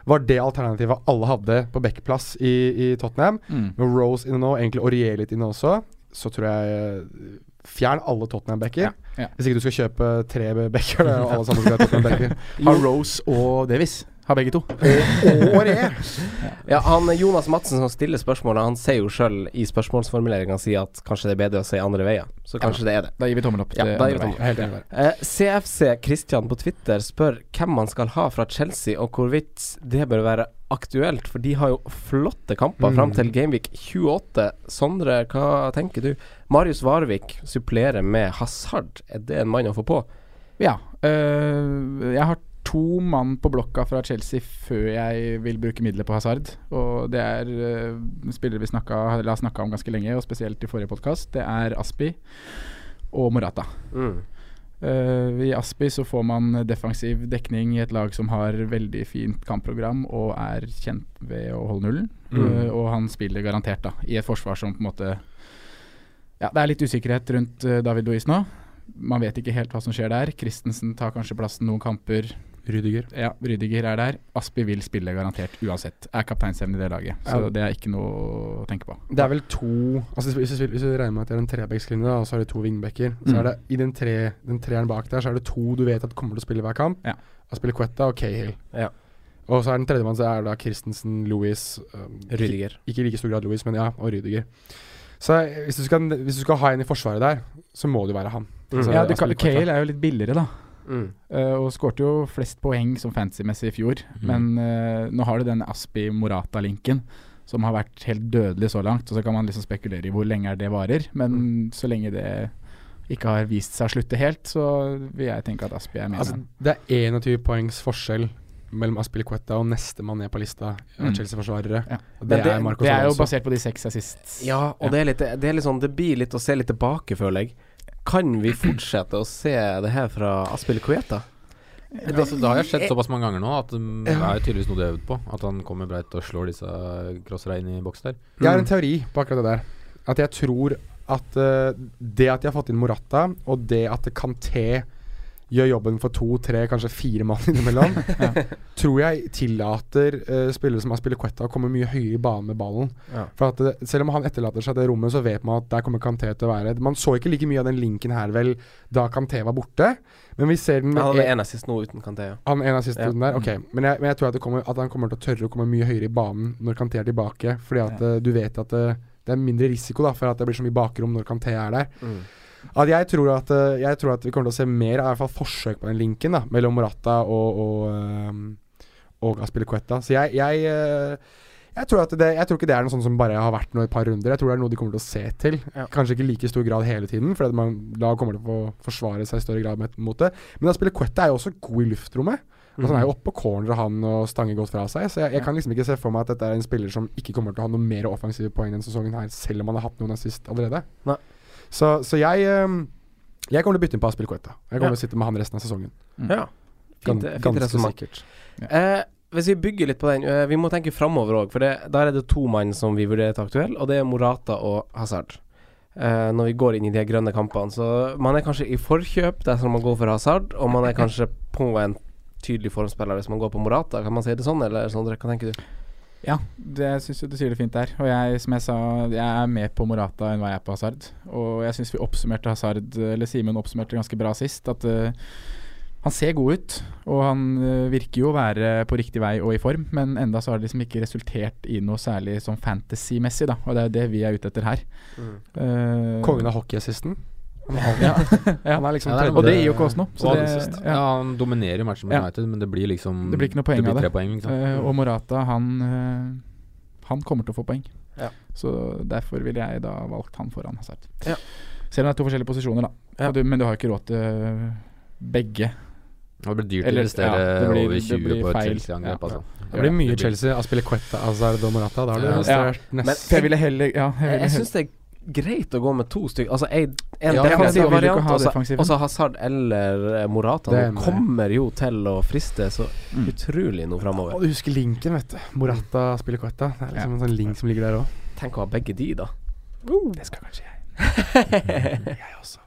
var det alternativet alle hadde på backplass i, i Tottenham. Mm. Med Rose inne nå, egentlig Aurier litt inne også, så tror jeg eh, Fjern alle Tottenham-backer. Ja, ja. Hvis ikke du skal kjøpe tre backer, er alle sammen skal ha Tottenham-backer. Har Rose og Davis. Har begge to. Og. Ja, han Jonas Madsen som stiller spørsmålet, han sier jo sjøl i spørsmålsformuleringa si at kanskje det er bedre å si andre veier. Så kanskje det er det. Da gir vi tommel opp Ja, da gir vi tommel der. Eh, CFC Christian på Twitter spør hvem man skal ha fra Chelsea, og hvorvidt det bør være aktuelt, for de har jo flotte kamper Mm. fram til Gameweek 28. Sondre, hva tenker du? Marius Varvik supplerer med Hazard. Er det en mann å få på? Ja. øh, jeg har to mann på blokka fra Chelsea før jeg vil bruke midler på Hazard. Og det er uh, spillere vi snakka, har snakka om ganske lenge, og spesielt i forrige podkast. Det er Aspi og Morata. Mm. Uh, I Aspi så får man defensiv dekning i et lag som har veldig fint kampprogram og er kjent ved å holde nullen. Mm. Uh, og han spiller garantert da i et forsvar som på en måte Ja, det er litt usikkerhet rundt David Luiz nå. Man vet ikke helt hva som skjer der. Christensen tar kanskje plassen noen kamper. Rydiger. Ja, Rydiger er der. Aspi vil spille garantert uansett. Er kapteinsevne i det laget. Så Ja. det er ikke noe å tenke på. Det er vel to Altså Hvis du, regner med at det er en trebekslinje, og så er det to vingbekker, så Mm. er det i den, tre, den treeren bak der, så er det to du vet at kommer til å spille hver kamp. Ja. Aspilicueta og Cahill. Ja. Og så er den tredjemann så er det da Christensen, Louis um, Rydiger. Ikke, ikke i like stor grad Louis, men ja, og Rydiger. Så hvis du, skal, hvis du skal ha en i forsvaret der, så må det jo være han. Mm. Altså, ja, du, kan- Cahill er jo litt billigere, da. Mm. Eh, og skårte jo flest poeng som fancy-messig i fjor. mm. Men uh, nå har du den Aspi-Morata-linken som har vært helt dødelig så langt. Og så kan man liksom spekulere i hvor lenge det varer. Men så lenge det ikke har vist seg å slutte helt, så vil jeg tenke at Aspi er med. Altså, det er 21 poengs forskjell mellom Aspilicueta og nestemann ned på lista av Mm. Chelsea-forsvarere. Ja. Det, det- er det er jo basert på de seks assist. Ja, og Det, er litt, det er litt sånn Det blir litt å se litt tilbake, føler jeg. Kan vi fortsette å se det her fra Aspil Kueta? Det, altså, det har jeg sett såpass mange ganger nå at det er tydeligvis noe de har øvd på. At han kommer breit og slår disse crossere inn i boks der. Jeg har en teori på akkurat det der. At jeg tror at uh, det at de har fått inn Morata, og det at Kanté gjør jobben for to, tre, kanskje fire mann innimellom, tror jeg tillater uh, spillere som Aspilicueta å komme mye høyere i banen med ballen. Ja. For at det, Selv om han etterlater seg det rommet, så vet man at der kommer Kanté til å være. Man så ikke like mye av den linken her vel da Kanté var borte, men vi ser den Han hadde en- av assist nå uten Kanté. Ja. han en av Ja. runden der? Ok. Men jeg, men jeg tror at, det kommer, at han kommer til å tørre å komme mye høyere i banen når Kanté er tilbake. Fordi at eh, du vet at det, det er mindre risiko da for at det blir så mye bakrom når Kanté er der. Mm. At jeg, tror at, eh, jeg tror at vi kommer til å se mer i hvert fall forsøk på den linken da mellom Morata og, og, um, og Aspilicueta. Så jeg, jeg, eh, jeg, tror det, jeg tror ikke det er noe sånt som bare har vært noe et par runder. Jeg tror det er noe de kommer til å se til. Ja. Kanskje ikke i like stor grad hele tiden, for man da kommer til å forsvare seg i større grad med, mot det. Men Aspilicueta er jo også god i luftrommet. Altså, han er jo oppe på corner han og stanger godt fra seg. Så jeg, jeg kan liksom ikke se for meg at dette er en spiller som ikke kommer til å ha noe mer offensive poeng denne sesongen her, selv om han har hatt noen assist allerede. Nei. Så, så jeg ehm, Jeg kommer til å bytte inn på Aspilicueta. Jeg kommer Ja. til å sitte med han resten av sesongen. Ja. fint, Fint, fint ganske sikkert. sikkert. Eh, hvis vi bygger litt på den eh, Vi må tenke framover òg, for det, der er det to mann som vi vurderer til aktuell, og det er Morata og Hazard. Eh, når vi går inn i de grønne kampene. Så man er kanskje i forkjøp dersom man går for Hazard, og man er kanskje på en tydelig formspiller hvis man går på Morata. Kan man si det sånn, eller Sondre, hva tenker du? Ja, det syns jeg du sier det fint der. Og jeg, som jeg sa, jeg er mer på Morata enn hva jeg er på Hazard. Og jeg syns vi oppsummerte Hazard, eller Simen oppsummerte ganske bra sist. At uh, han ser god ut, og han uh, virker jo å være på riktig vei og i form. Men enda så har det liksom ikke resultert i noe særlig sånn fantasy-messig, da. Og det er det vi er ute etter her. Eh, Kongen av hockeyassisten. Ja. ja. han er liksom Ja, det tredje- Og det gir jo ikke oss noe. Så det, ja. ja, han dominerer jo matchen med Ja. United, men det blir liksom Det blir ikke noe poeng det av det. tre poeng. Eh, og Morata, han uh, Han kommer til å få poeng. Ja. Så derfor ville jeg da valgt han foran Hazard. Ja. Selv om det er to forskjellige posisjoner, da. Ja. Du, men du har ikke råd til begge. Det blir dyrt å Eller- investere ja, blir- over 20 på et. Chelsea-angrep. Ja. Altså. Det blir mye Det blir- Chelsea. Aspilicueta, Hazard og Morata. Da har du investert ja. nesten jeg ville heller Ja, jeg Jeg, ville jeg heller syns det greit å gå med to stykker. Altså en, en Ja, defensiv variant, og så- Hazard eller eh, Morata. Det er kommer jo til å friste så Mm. utrolig noe framover. Og du husker linken, vet du. Morata spiller Coetta. Det er liksom en sånn link som ligger der òg. Tenk å ha begge de, da. Det skal kanskje jeg. jeg også.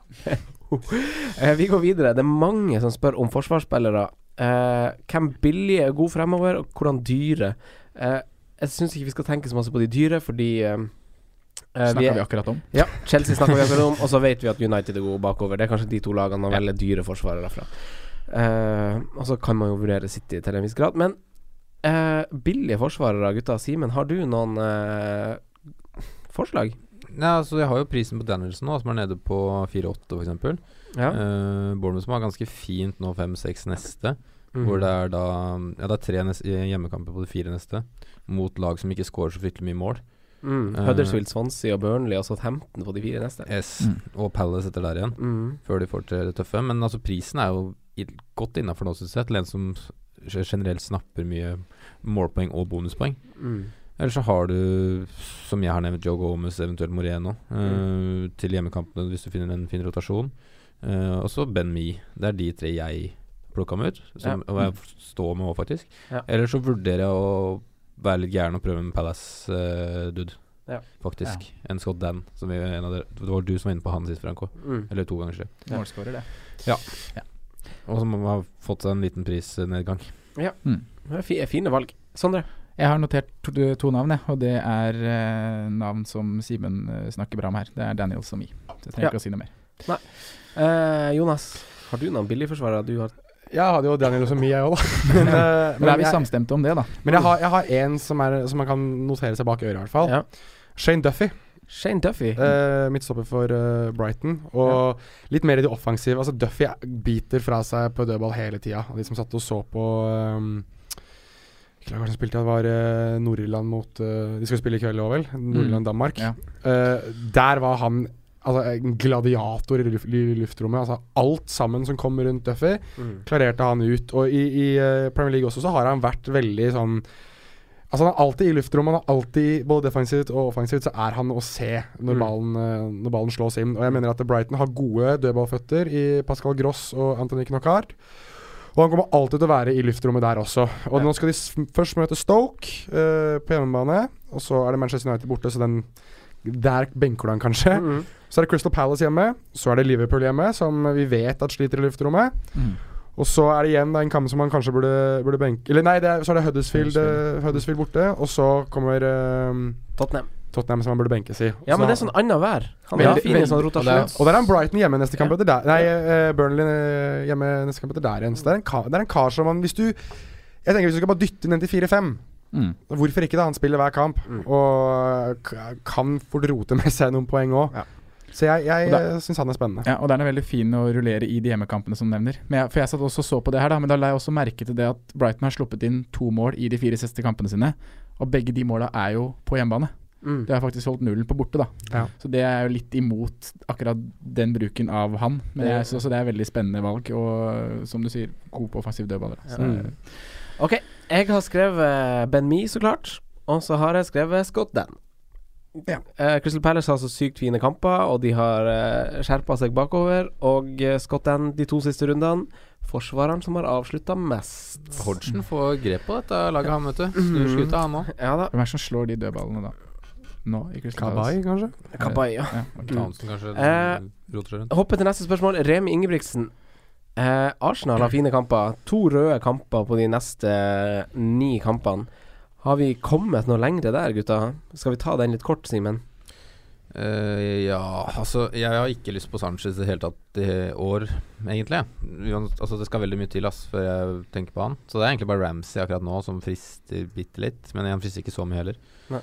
uh, vi går videre. Det er mange som spør om forsvarsspillere. Uh, hvem billige er gode fremover, og hvordan dyre? Eh, jeg syns ikke vi skal tenke så masse på de dyre, fordi eh, vi, Snakker er- vi akkurat om. Ja, Chelsea snakker vi akkurat om, og så vet vi at United er gode bakover. Det er kanskje de to lagene har veldig dyre forsvarere fra. Uh, og så kan man jo vurdere City til en viss grad. Men uh, billige forsvarere, gutta. Simen, har du noen uh, forslag? Nei, altså Jeg har jo prisen på Danielson nå, som er nede på 4-8 f.eks. Ja. Uh, Bournemouth som har ganske fint nå 5-6 neste. Mm. Hvor det er da Ja, det er tre hjemmekamper på de fire neste. Mot lag som ikke scorer så fryktelig mye mål. Mm. Huddersfield, Swansea og Burnley og Southampton på de fire neste. Yes, Mm. og Palace etter der igjen. Mm. Før de får til det tøffe. Men altså prisen er jo godt innafor nå, syns jeg, til en som generelt snapper mye målpoeng og bonuspoeng. Mm. Eller så har du, som jeg har nevnt, Joe Gomez, eventuelt Moreno, eh, til hjemmekampene hvis du finner en fin rotasjon. Eh, og så Ben Me. Det er de tre jeg plukka med ut, som, Ja. og jeg står med òg, faktisk. Ja. Eller så vurderer jeg å være litt gæren og prøve med Palace-dude, Ja. faktisk. En Scott Dan. Som vi, en av dere, det var du som var inne på han sist, Franco. Mm. Eller to ganger siden. Målskårer, det. Ja. Og som har fått seg en liten prisnedgang. Ja. Mm. Det er fine valg. Sondre? Jeg har notert to, to navn, jeg, og det er uh, navn som Simen uh, snakker bra om her. Det er Daniels og Me. Så jeg trenger Ja. ikke å si noe mer. Eh, Jonas, har du noen billigforsvarere du har Jeg hadde jo Daniel og Semi, jeg òg, da. Men, eh, Men er vi jeg, samstemte om det, da? men jeg har, jeg har en som, er, som man kan notere seg bak øret, i hvert fall. Ja. Shane Duffy. Shane Duffy. Uh, Midtstopper for uh, Brighton. Og litt mer i det offensive. Altså Duffy biter fra seg på dødball hele tida. De som satt og så på um, Ikke lag som spilte, det var uh, Nord-Irland mot uh, De skal spille i kveld òg, vel? Nord-Irland-Danmark. Ja. Eh, der var han altså, gladiator i, luft, i luftrommet. Altså, alt sammen som kom rundt Duffy, Mm. klarerte han ut. Og i, i eh, Premier League også så har han vært veldig sånn Altså Han er alltid i luftrommet. Han er alltid Både defensivt og offensivt så er han å se når, Mm. ballen, eh, når ballen slås inn. Og jeg mener at Brighton har gode dødballføtter i Pascal Gross og Anthony Knockart. Og han kommer alltid til å være i luftrommet der også. Og Ja. nå skal de først møte Stoke uh, på hjemmebane. Og så er det Manchester United borte, så den der benker du han kanskje. Mm. Så er det Crystal Palace hjemme. Så er det Liverpool hjemme, som vi vet at sliter i luftrommet. Mm. Og så er det igjen da en kamp som man kanskje burde, burde benke Eller nei, det er, så er det Huddersfield, Huddersfield. eh, Huddersfield borte. Og så kommer um, Tottenham. Tottenham, som han burde benkes i. Ja, Så- men det er sånn annenhver. Han er fin i sånn og rotasjon. og der er han Brighton hjemme neste kamp Ja. der. Nei, uh, Burnley hjemme neste kamp etter der igjen. Så det er en kar, det er en kar som man Hvis du Jeg tenker hvis du skal bare dytte den inn til 4-5 Mm. Hvorfor ikke, da? Han spiller hver kamp. Mm. Og k- kan fort rote med seg noen poeng òg. Ja. Så jeg, jeg syns han er spennende. Ja, og den er veldig fin å rullere i de hjemmekampene som du nevner. Men jeg, for jeg satt også og så på det her, da, men da la jeg også merke til det at Brighton har sluppet inn to mål i de fire siste kampene sine. Og begge de måla er jo på hjemmebane. Mm. De har faktisk holdt nullen på borte, da. Ja. Så det er jo litt imot akkurat den bruken av han. Men jeg syns også det er veldig spennende valg, og som du sier, god på offensiv dødballer. da. Så, Mm. Ok, jeg har skrevet Ben Me, så klart. Og så har jeg skrevet Scott Dan. Ja. Uh, Crystal Palace har så sykt fine kamper, og de har uh, skjerpa seg bakover. Og uh, Scott Dan de to siste rundene Forsvareren som har avslutta mest. Hodgson får grep på dette laget, han, vet du. Snur skuta, han òg. Ja da. Hvem er det som slår de dødballene da? Nå i Crystal Kabay, kanskje? Kabay, ja. Ja, Mm. Townsend kanskje Eh, roter seg rundt. Hoppe til neste spørsmål. Remi Ingebrigtsen. Eh, Arsenal har fine kamper. To røde kamper på de neste ni kampene. Har vi kommet noe lengre der, gutta? Skal vi ta den litt kort, Simen? Uh, ja, altså Jeg har ikke lyst på Sanchez i det hele tatt i år, egentlig. Altså Det skal veldig mye til ass før jeg tenker på han. Så det er egentlig bare Ramsey akkurat nå som frister bitte litt. Men han frister ikke så mye heller. Nei.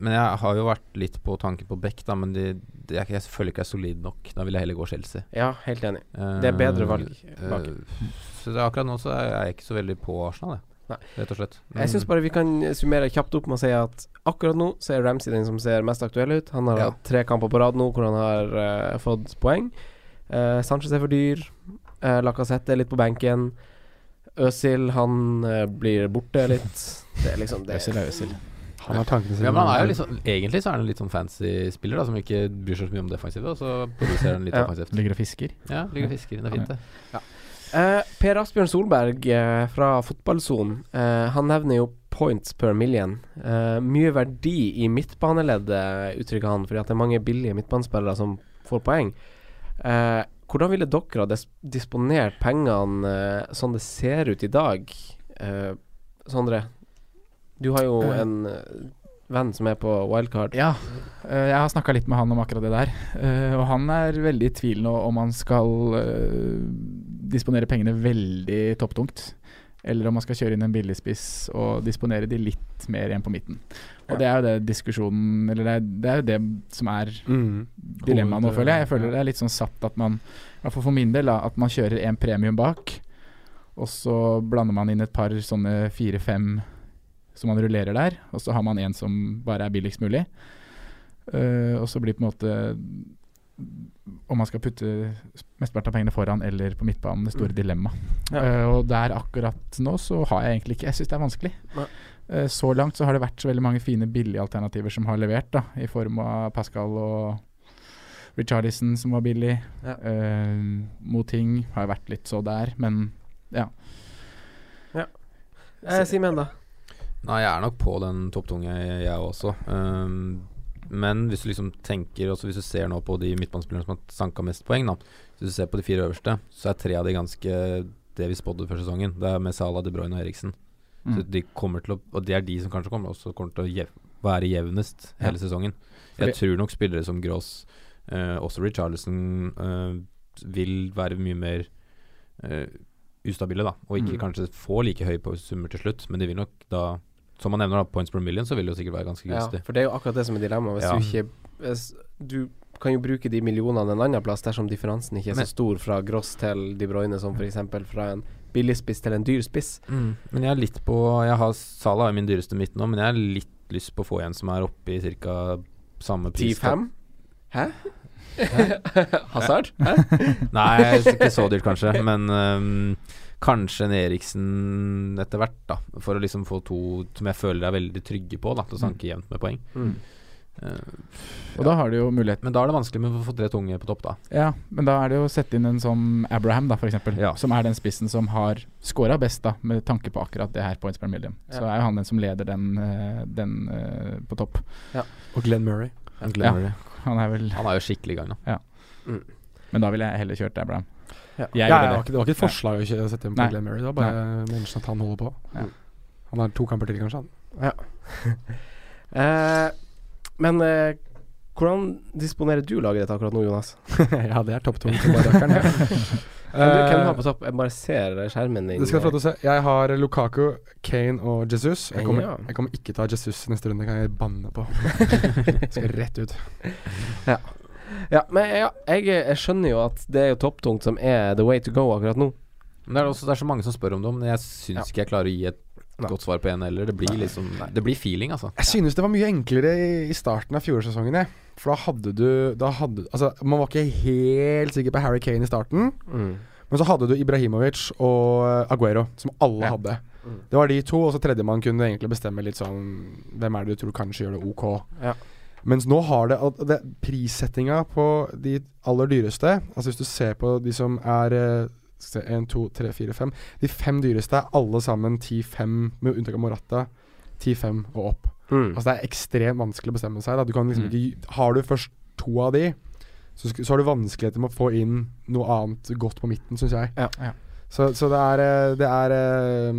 Eh, men jeg har jo vært litt på tanken på Beck, da, men de, de er ikke, jeg føler ikke jeg er solid nok. Da vil jeg heller gå Chelsea. Ja, helt enig. Eh, Det er bedre valg bak. Uh, så det, akkurat nå så er jeg ikke så veldig på Arsenal, jeg. Nei. Rett og slett. Jeg syns bare vi kan summere kjapt opp med å si at akkurat nå så er Ramsey den som ser mest aktuell ut. Han har Ja. hatt tre kamper på rad nå hvor han har uh, fått poeng. Uh, Sanchez er for dyr. Uh, Lacassette er litt på benken. Øsil, han uh, blir borte litt. Det er liksom det. Øzil er Øzil. Han har tankene sine Ja, men han er jo sånn, egentlig så er han en litt sånn fancy spiller, da som ikke bryr seg så mye om defensivet, og så produserer han litt Ja. offensivt. Ligger og fisker. Ja, ligger og fisker. Det er fint, det. Eh, per Asbjørn Solberg uh, fra Fotballsonen, uh, han nevner jo points per million. Eh, mye verdi i midtbaneleddet, uttrykker han, fordi at det er mange billige midtbanespillere som får poeng. Eh, hvordan ville dere ha dis disponert pengene sånn det ser ut i dag? Sondre, du har jo Eh. en eh, venn som er på wildcard. Ja, eh, jeg har snakka litt med han om akkurat det der. og han er veldig i tvil nå om han skal disponere pengene veldig topptungt. Eller om man skal kjøre inn en billigspiss og disponere de litt mer igjen på midten. Og det er jo det diskusjonen Eller det er, det er jo det som er Mm. dilemmaet nå, føler jeg. Jeg føler det er litt sånn satt at man, i hvert fall for min del, da, at man kjører en premium bak. Og så blander man inn et par sånne fire-fem som man rullerer der. Og så har man en som bare er billigst mulig. Uh, og så blir på en måte om man skal putte mesteparten av pengene foran eller på midtbanen, det store Mm. dilemmaet. Ja. Uh, og der akkurat nå så har jeg egentlig ikke Jeg syns det er vanskelig. Eh, så langt så har det vært så veldig mange fine billige alternativer som har levert, da, i form av Pascal og Richarlison som var billig. Ja. Eh, Moting har vært litt så der, men ja. Eh, Simen, da? Nei, jeg er nok på den topptunge, jeg, også. Um, men hvis du liksom tenker også Hvis du ser nå på de midtbanespillerne som har sanka mest poeng, da Hvis du ser på de fire øverste, så er tre av de ganske det vi spådde før sesongen. Det er med Salah, De Bruyne og Eriksen. Så Mm. de kommer til å Og det er de som kanskje kommer også kommer til å jev, være jevnest hele Ja. sesongen. Jeg tror nok spillere som Gross, eh, også Richarlison, eh, vil være mye mer eh, ustabile, da. Og ikke Mm. kanskje få like høye på summer til slutt, men de vil nok da Som man nevner, da, points per million, så vil det jo sikkert være ganske Ja, for det er jo akkurat det som er dilemmaet. Hvis Ja. du ikke hvis Du kan jo bruke de millionene en annen plass dersom differansen ikke er Men- så stor fra Gross til De Bruyne, som f.eks. fra en billig spiss til en dyr spiss. Mm. Men jeg er litt på Jeg har Salah er min dyreste midt nå, men jeg har litt lyst på å få en som er oppe i ca. samme pris. 10-5? Hæ? Hazard? Hæ? Nei, ikke så dyrt kanskje, men øhm, kanskje en Eriksen etter hvert, da. For å liksom få to som jeg føler er veldig trygge på, da, til å sanke jevnt med poeng. Mm. Uh, Og da har du jo mulighet Men da er det vanskelig med å få tre tunge på topp, da. Ja, men da er det jo å sette inn en som Abraham, da, for eksempel. Ja. Som er den spissen som har scora best, da, med tanke på akkurat det her points per million. Så Ja. er jo han den som leder den, eh, den uh, på topp. Og Glenn Murray. Glenn Murray. Han er vel Han er jo skikkelig i gang nå. Ja. Mm. Men da ville jeg heller kjørt Abraham. Ja. Jeg Ja, det, var ikke, det var ikke et forslag å sette inn på. Glenn Murray. Det var bare menneskene at han holder på. Ja. Han har to kamper til, kanskje. han Eh, men eh, hvordan disponerer du laget ditt akkurat nå, Jonas? ja, det er topptungt. som bare rakkeren. Hvem du- Eh, har på topp? Jeg bare ser skjermen din. Det skal Jeg få lov til å se. Jeg har Lukaku, Kane og Jesus. Jeg kommer, Ja. jeg kommer ikke til å ha Jesus neste runde, kan jeg banne på. skal rett ut. Ja. Ja, men ja, jeg, jeg skjønner jo at det er jo topptungt som er the way to go akkurat nå. Men det er, også, det er så mange som spør om det, men jeg syns ikke jeg klarer å gi et godt svar på en heller. Det blir liksom Det blir feeling, altså. Jeg synes det var mye enklere i, i starten av fjorårssesongen, jeg. For da hadde du Da hadde Altså, man var ikke helt sikker på Harry Kane i starten. Mm. Men så hadde du Ibrahimovic og eh, Aguero, som alle Ja. hadde. Mm. Det var de to, og så tredjemann kunne egentlig bestemme litt sånn Hvem er det du tror kanskje gjør det ok? Ja. Mens nå har det, det Prissettinga på de aller dyreste Altså hvis du ser på de som er eh, skal se, 1, 2, 3, 4, 5 De fem dyreste er alle sammen 10-5, med unntak av Morata. 10-5 og opp. Mm. Altså Det er ekstremt vanskelig å bestemme seg. Da. Du kan liksom Mm. ikke Har du først to av de, så, så har du vanskeligheter med å få inn noe annet godt på midten, syns jeg. Ja. Ja. Så, så det er eh, Det er eh,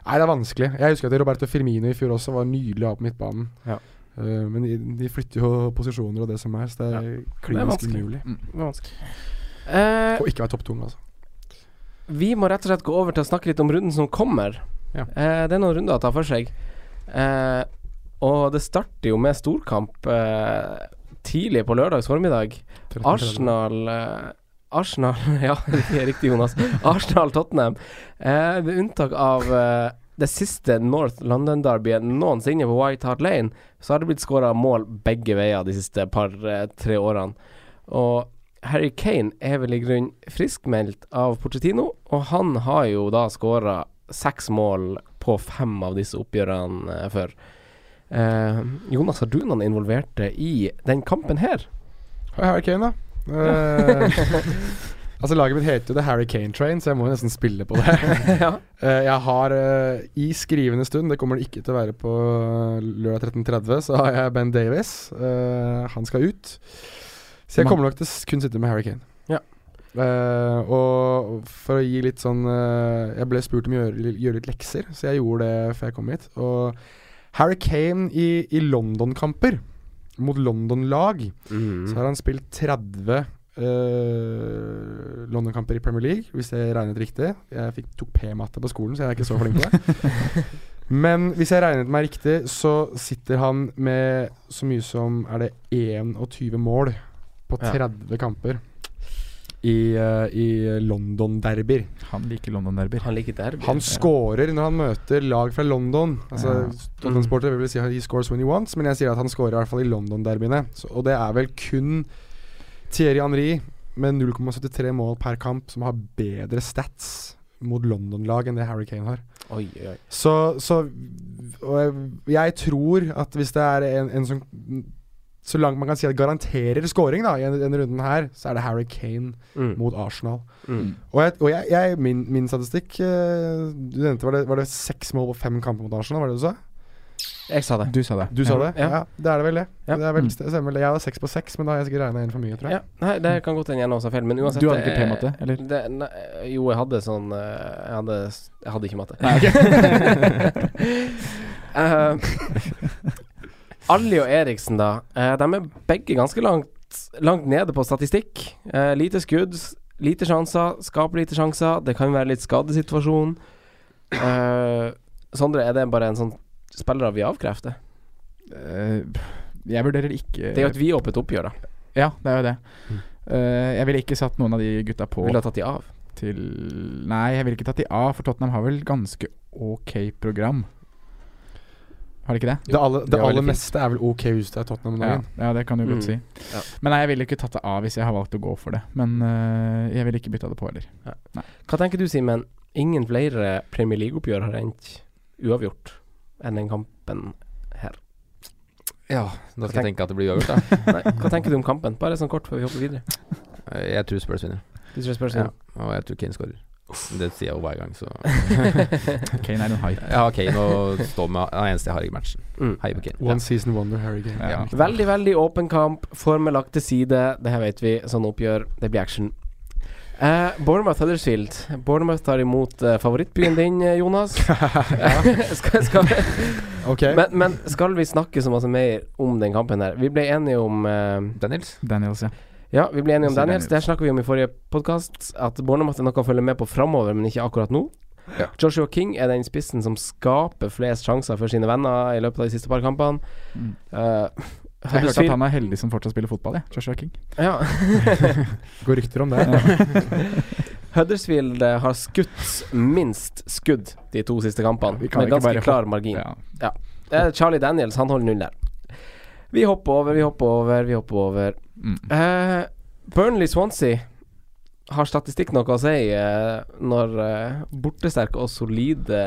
Nei, det er vanskelig. Jeg husker at Roberto Firmino i fjor også var nydelig å ha på midtbanen. Ja. Eh, men de, de flytter jo posisjoner og det som er, så det er er klinisk umulig. Mm. Vanskelig. Eh, Og ikke være topptung, altså. vi må rett og slett gå over til å snakke litt om runden som kommer. Ja. Uh, det er noen runder å ta for seg. Eh, og det starter jo med storkamp tidlig på lørdags formiddag. 13-30. Arsenal Arsenal Ja, det er riktig, Jonas. Arsenal-Tottenham. Eh, med unntak av eh, det siste North London-derbyet noensinne på White Hart Lane, så har det blitt skåra mål begge veier de siste par-tre årene. Og Harry Kane er vel i grunn friskmeldt av Pochettino, og han har jo da skåra seks mål på fem av disse oppgjørene eh, før. Eh, Jonas, har du noen involverte i den kampen her? Har Harry Kane, da. Eh, altså Laget mitt heter jo The Harry Kane Train, så jeg må jo nesten spille på det. ja. Eh, jeg har eh, i skrivende stund, det kommer det ikke til å være på lørdag 13.30, så har jeg Ben Davies. Eh, han skal ut. Så jeg kommer nok til å kun sitte med Harry Kane. Ja. Eh, og for å gi litt sånn eh, Jeg ble spurt om å gjøre, gjøre litt lekser, så jeg gjorde det før jeg kom hit. Og Harry Kane i, i London-kamper, mot London-lag, Mm. så har han spilt 30 eh, London-kamper i Premier League, hvis jeg regnet riktig. Jeg fikk, tok P-matte på skolen, så jeg er ikke så flink på det. Men hvis jeg regnet meg riktig, så sitter han med så mye som Er det 21 mål på Ja. 30 kamper i, uh, i London-derbyer. Han liker London-derbyer. Han liker derby. Han scorer når han møter lag fra London. Altså Ja. Tottenham vil si he scores when he wants, men jeg sier at han scorer i hvert fall i London-derbyene. Og det er vel kun Thierry Henry med 0,73 mål per kamp som har bedre stats mot London-lag enn det Harry Kane har. Oi, oi. Så, så jeg, jeg tror at hvis det er en, en som Så langt man kan si at garanterer scoring da i en- denne runden her, så er det Harry Kane Mm. mot Arsenal. Mm. Og, jeg, og jeg, jeg, min, min statistikk eh, Du nevnte var det, var det seks mål på fem kamper mot Arsenal, var det du sa? Jeg sa det. Du sa det. Du sa det? Ja. Ja, det er det vel det. Ja. det er vel, Mm. det. Jeg hadde seks på seks, men da har jeg sikkert regna inn for mye, tror jeg. Ja, nei, det kan godt hende jeg nå sa feil, men uansett Du hadde ikke P-matte, eller? Det, nei, jo, jeg hadde sånn eh, Jeg hadde, jeg hadde ikke matte. Nei, Eh, Alli og Eriksen, da. Uh, de er begge ganske langt, langt nede på statistikk. Uh, lite skudd, lite sjanser, skaper lite sjanser. Det kan være litt skadesituasjon. Eh, Sondre, er det bare en sånn spillere vi avkrefter? Eh, jeg vurderer ikke Det er jo et vidåpent oppgjør, da. Ja, det er jo det. Eh, jeg ville ikke satt noen av de gutta på Ville ha tatt de av. til Nei, jeg ville ikke tatt de av, for Tottenham har vel ganske ok program. Har de ikke det? Det, aller- det det er aller meste er vel ok hus er Tottenham om Ja, dagen. ja, det kan du godt Mm. si. Ja. Men nei, jeg ville ikke tatt det av hvis jeg har valgt å gå for det. Men uh, jeg ville ikke bytta det på heller. Hva tenker du, Simen? Ingen flere Premier League-oppgjør har endt uavgjort enn den kampen her. Ja, da skal jeg tenke at det blir uavgjort, da. Nei, hva tenker du om kampen? Bare sånn kort før vi hopper videre. Eh, Jeg tror Spurs vinner. Du tror Spurs Ja, og jeg tror Kane skårer. Det sier jeg jo hver gang, så Kane er en hype. Ja, Kane og står med Det er det eneste jeg har i matchen. Mm. Hei på Kane. One season wonder, Harry Kane. Ja. Veldig, veldig åpen kamp. Formelagt til side. Det her vet vi. Sånn oppgjør. Det blir action. Eh, Bournemouth Huddersfield. Bournemouth tar imot uh, favorittbyen din, eh, Jonas. skal, skal, Ok. men, men skal vi snakke så masse mer om den kampen her? Vi ble enige om uh, Daniels? Daniels, ja. Ja, vi ble enige om Daniels. Daniels. Det snakka vi om i forrige podkast. At Bournemouth er noe å følge med på framover, men ikke akkurat nå. Ja. Joshua King er den spissen som skaper flest sjanser for sine venner i løpet av de siste par kampene. Mm. Eh, Jeg har hørt at han er heldig som fortsatt spiller fotball, jeg. Joshua King. ja. Går rykter om det. Huddersfield eh, har skutt minst skudd de to siste kampene, Vi med ganske klar margin. Ja. Ja. er Charlie Daniels, han holder null der. Vi hopper over, vi hopper over, vi hopper over. Mm. Eh, Burnley Swansea har statistikk noe å si eh, når eh, bortesterke og solide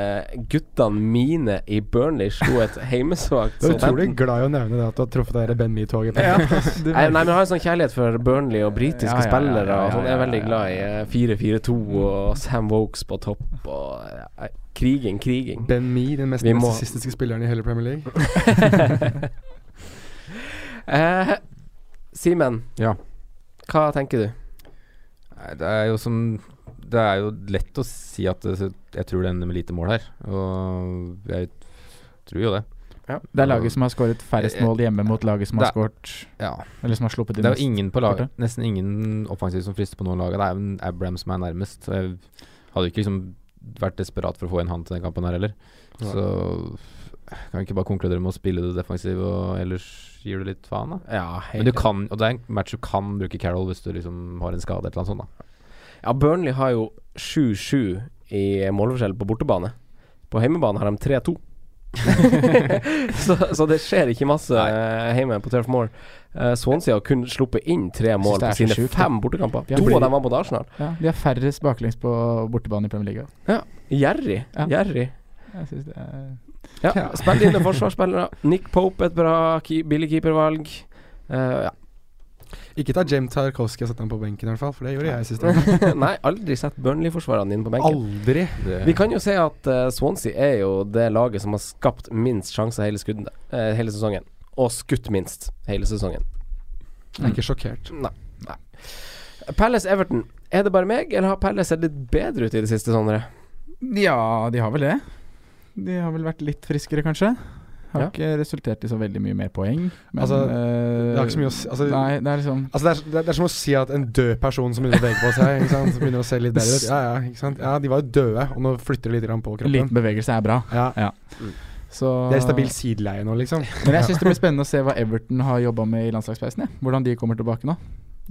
guttene mine i Burnley slo et heimesvakt Du er utrolig glad i å nevne det at du har truffet det Ben Me-toget. Ja. Nei, nei, men jeg har en sånn kjærlighet for Burnley og britiske Ja, ja, ja, spillere. ja, og ja, sånn. Jeg er veldig glad i eh, 4-4-2 og Sam Wokes på topp og ja, kriging, kriging. Ben Me, den mest narsissistiske spilleren i hele Premier League. eh, Simen, Ja. hva tenker du? Nei, det er jo som Det er jo lett å si at jeg tror det ender med lite mål her. Og jeg tror jo det. Det er laget som har skåret færrest mål hjemme mot laget som har skåret Ja. Eller som har sluppet inn Det er jo ingen på laget. Nesten ingen offensiv som frister på noen lag. Det er jo Abraham som er nærmest. Så jeg hadde ikke liksom vært desperat for å få inn han til den kampen her heller. Ja. Så kan vi ikke bare konkludere med å spille det defensive, og ellers gir du litt faen, da. Ja, Men du kan, og det er en match du kan bruke Carroll hvis du liksom har en skade eller noe sånt, da. Ja, Burnley har jo 7-7 i målforskjell på bortebane. På hjemmebane har de 3-2. så, så det skjer ikke masse uh, hjemme på Turf Moor. Uh, Swansea har kun sluppet inn tre mål på sine sjukt, fem bortekamper. Ja, to av dem var mot Arsenal. Ja, de har færrest baklengs på bortebane i Premier League. Ja, Gjerrig. Ja. Gjerrig. Jeg synes det er Ja. Spillende forsvarsspillere. Nick Pope, et bra ki billig keepervalg. Eh, ja. Ikke ta Jem Tarkovsky og sette ham på benken, i hvert fall, for det gjorde jeg sist. Nei, aldri sett Burnley-forsvarerne dine på benken. Aldri. Vi kan jo se at uh, Swansea er jo det laget som har skapt minst sjanser hele, skudden, eh, hele sesongen. Og skutt minst hele sesongen. Jeg er ikke sjokkert. Nei. Nei. Palace Everton. Er det bare meg, eller har Palace sett litt bedre ut i det siste, Sondre? Ja, de har vel det. De har vel vært litt friskere, kanskje. Har Ja. ikke resultert i så veldig mye mer poeng. Men Altså, eh, Det har ikke så mye å si altså, Nei, det er liksom altså, det, er, det, er, det er som å si at en død person som begynner å bevege på seg? Som begynner å se litt bedre ut. Ja, ja, ja, de var jo døde, og nå flytter de litt på kroppen. Liten bevegelse er bra. Ja. Så Det er stabilt sideleie nå, liksom. Men jeg syns det blir spennende å se hva Everton har jobba med i landslagspausen. Hvordan de kommer tilbake nå.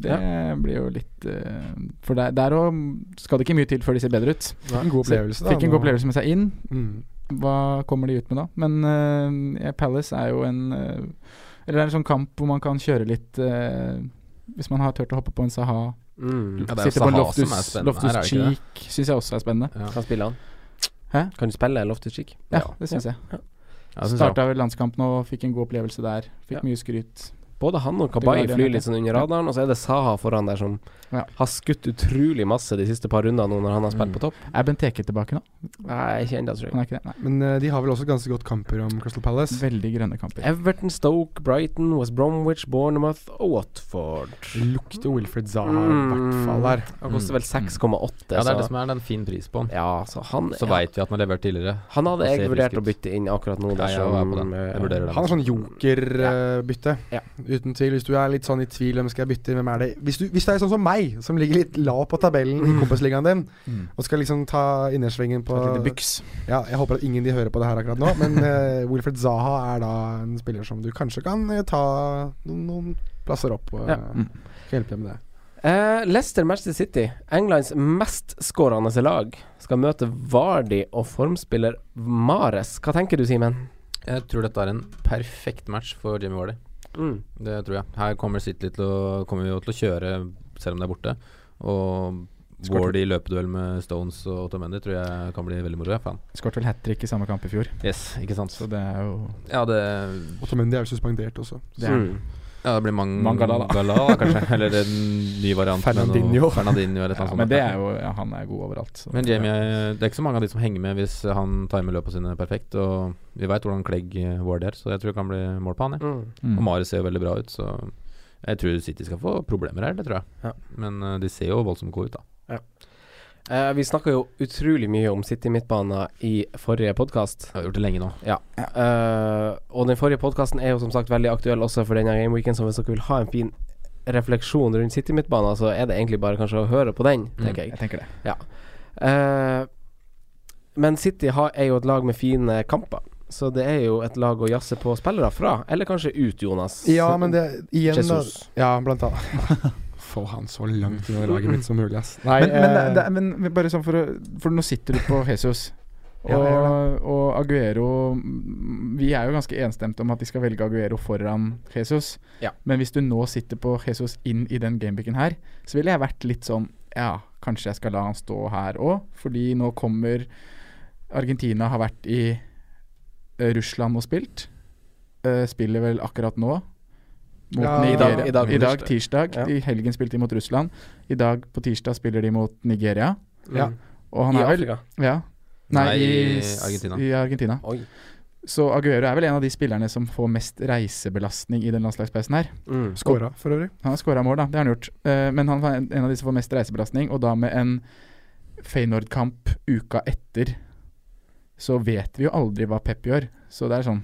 Det blir jo litt uh, For der, òg skal det ikke mye til før de ser bedre ut. En god opplevelse, da, Fikk en god opplevelse med seg inn. Mm. Hva kommer de ut med da? Men uh, ja, Palace er jo en eh, Eller det er en sånn kamp hvor man kan kjøre litt eh, Hvis man har turt å hoppe på en Saha Mm. Ja, Sitte på en Loftus, Loftus? Cheek syns jeg også er spennende. Kan spille han. Hæ? Kan du spille Loftus Cheek? Ja, det syns jeg. Ja, Starta vel landskamp nå, fikk en god opplevelse der. Fikk Ja. mye skryt. Både han og Kabay flyr litt sånn under Ja. radaren, og så er det Saha foran der som Ja. har skutt utrolig masse de siste par rundene nå når han har spilt Mm. på topp. Er Benteke tilbake nå? Nei, ikke ennå, tror Han jeg. er ikke det? Nei. Men uh, de har vel også ganske godt kamper om Crystal Palace. Veldig grønne kamper. Everton, Stoke, Brighton, West Bromwich, Bournemouth og Watford. Lukter Wilfred Zaha i hvert fall her. Han koster vel 6,8. Ja, det er det som er den fin pris på han. Ja, så han Så ja. veit vi at han har levert tidligere. Han hadde jeg vurdert å bytte inn akkurat nå. Ja, jeg dersom, er på den. eh, Jeg vurderer det. Han er sånn jokerbytte. Ja. Uten tvil. Hvis du er litt sånn i tvil hvem skal jeg bytte, hvem er det Hvis, du, hvis det er sånn som meg, som ligger litt lav på tabellen i kompisligaen din, Mm. og skal liksom ta innersvingen på Et lite byks. Ja, jeg håper at ingen de hører på det her akkurat nå, men uh, Wilfred Zaha er da en spiller som du kanskje kan uh, ta noen, noen plasser opp og Ja. mm. hjelpe deg med det. Uh, Leicester Manchester City, Englands mestskårende lag, skal møte Vardi og formspiller Mares. Hva tenker du, Simen? Jeg tror dette er en perfekt match for Jimmy Wardy. Mm. Det tror jeg. Her kommer City til å, kommer vi jo til å kjøre selv om det er borte. Og Ward i løpeduell med Stones og Otamendi tror jeg kan bli veldig moro. Skåret vel hat trick i samme kamp i fjor. Yes, ikke sant. Så det er jo Ja, det Otamendi er jo suspendert også. det er, Mm. Ja, det blir mang Mangala, kanskje. Eller en ny variant. Fernandinho. Fernandinho eller ja, Men det er jo ja, Han er god overalt. Så. Men Jamie, det er ikke så mange av de som henger med hvis han timer løpene sine perfekt. Og vi veit hvordan Clegg var der, så jeg tror det kan bli mål på han. jeg. Mm. Mm. Og Mare ser jo veldig bra ut, så jeg tror City skal få problemer her, det tror jeg. Ja. Men eh, de ser jo voldsomt gode ut, da. Eh, vi snakka jo utrolig mye om City Midtbana i forrige podkast. Har gjort det lenge nå. Ja. Eh, og den forrige podkasten er jo som sagt veldig aktuell også for denne gameweeken, så hvis dere vil ha en fin refleksjon rundt City Midtbana, så er det egentlig bare kanskje å høre på den, Mm. jeg. Jeg tenker det. Ja. Eh, men City har, er jo et lag med fine kamper. Så det er jo et lag å jazze på spillere fra. Eller kanskje ut, Jonas. Ja, men det igjen da, Ja, blant annet. Få han så langt inn i laget mitt som mulig, ass. Nei, Men, men, det, eh, det, men bare sånn for å For nå sitter du på Jesus. Og, Ja, og Aguero Vi er jo ganske enstemte om at de skal velge Aguero foran Jesus. Ja. Men hvis du nå sitter på Jesus inn i den gamepicken her, så ville jeg vært litt sånn Ja, kanskje jeg skal la han stå her òg, fordi nå kommer Argentina har vært i eh, Russland og spilt. Uh, spiller vel akkurat nå. Mot Ja, i dag- i dag I dag tirsdag. Ja. I helgen spilte de mot Russland. I dag på tirsdag spiller de mot Nigeria. Ja. Og han I er vel Afrika. Ja. Nei, Nei, i, Argentina. I Argentina. Oi. Så Aguero er vel en av de spillerne som får mest reisebelastning i den landslagspausen her. Mm. Skåra, for øvrig. Han har skåra mål, da. Det har han gjort. Uh, men han var en en av de som får mest reisebelastning, og da med en Feyenoord-kamp uka etter. Så vet vi jo aldri hva Pep gjør. Så det er sånn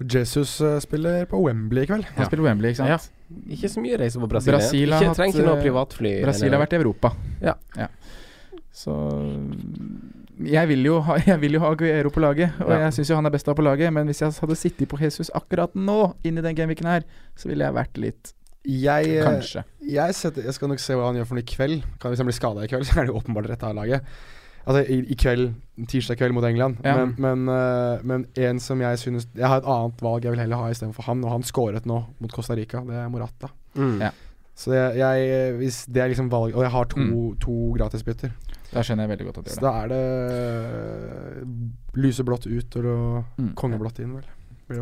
Jesus eh, spiller på Wembley i kveld. Han spiller på Wembley, ikke sant? Ja. Ikke så mye reiser på Brasil. Brasil har ikke, trenger ikke noe eh, privatfly. Brasil har vært i Europa. Ja. Så jeg vil, jo ha, jeg vil jo ha Aguero på laget, og Ja. jeg syns jo han er best av på laget, men hvis jeg hadde sittet på Jesus akkurat nå, inni den gameweeken her, så ville jeg vært litt Jeg, eh, Kanskje. Jeg, setter, jeg skal nok se hva han gjør for noe i kveld. Hvis han blir skada i kveld, så er det jo åpenbart rett av laget. Altså i, i kveld, tirsdag kveld mot England. Ja. Men, men, uh, men en som jeg synes Jeg har et annet valg jeg vil heller ha istedenfor han, og han skåret nå mot Costa Rica. Det er Morata. Mm. Ja. Så jeg, jeg Hvis det er liksom valg Og jeg har to, Mm. to gratisbytter. Da skjønner jeg veldig godt at det gjør det. Så da er det lyseblått ut og Mm. kongeblått inn, vel. Blir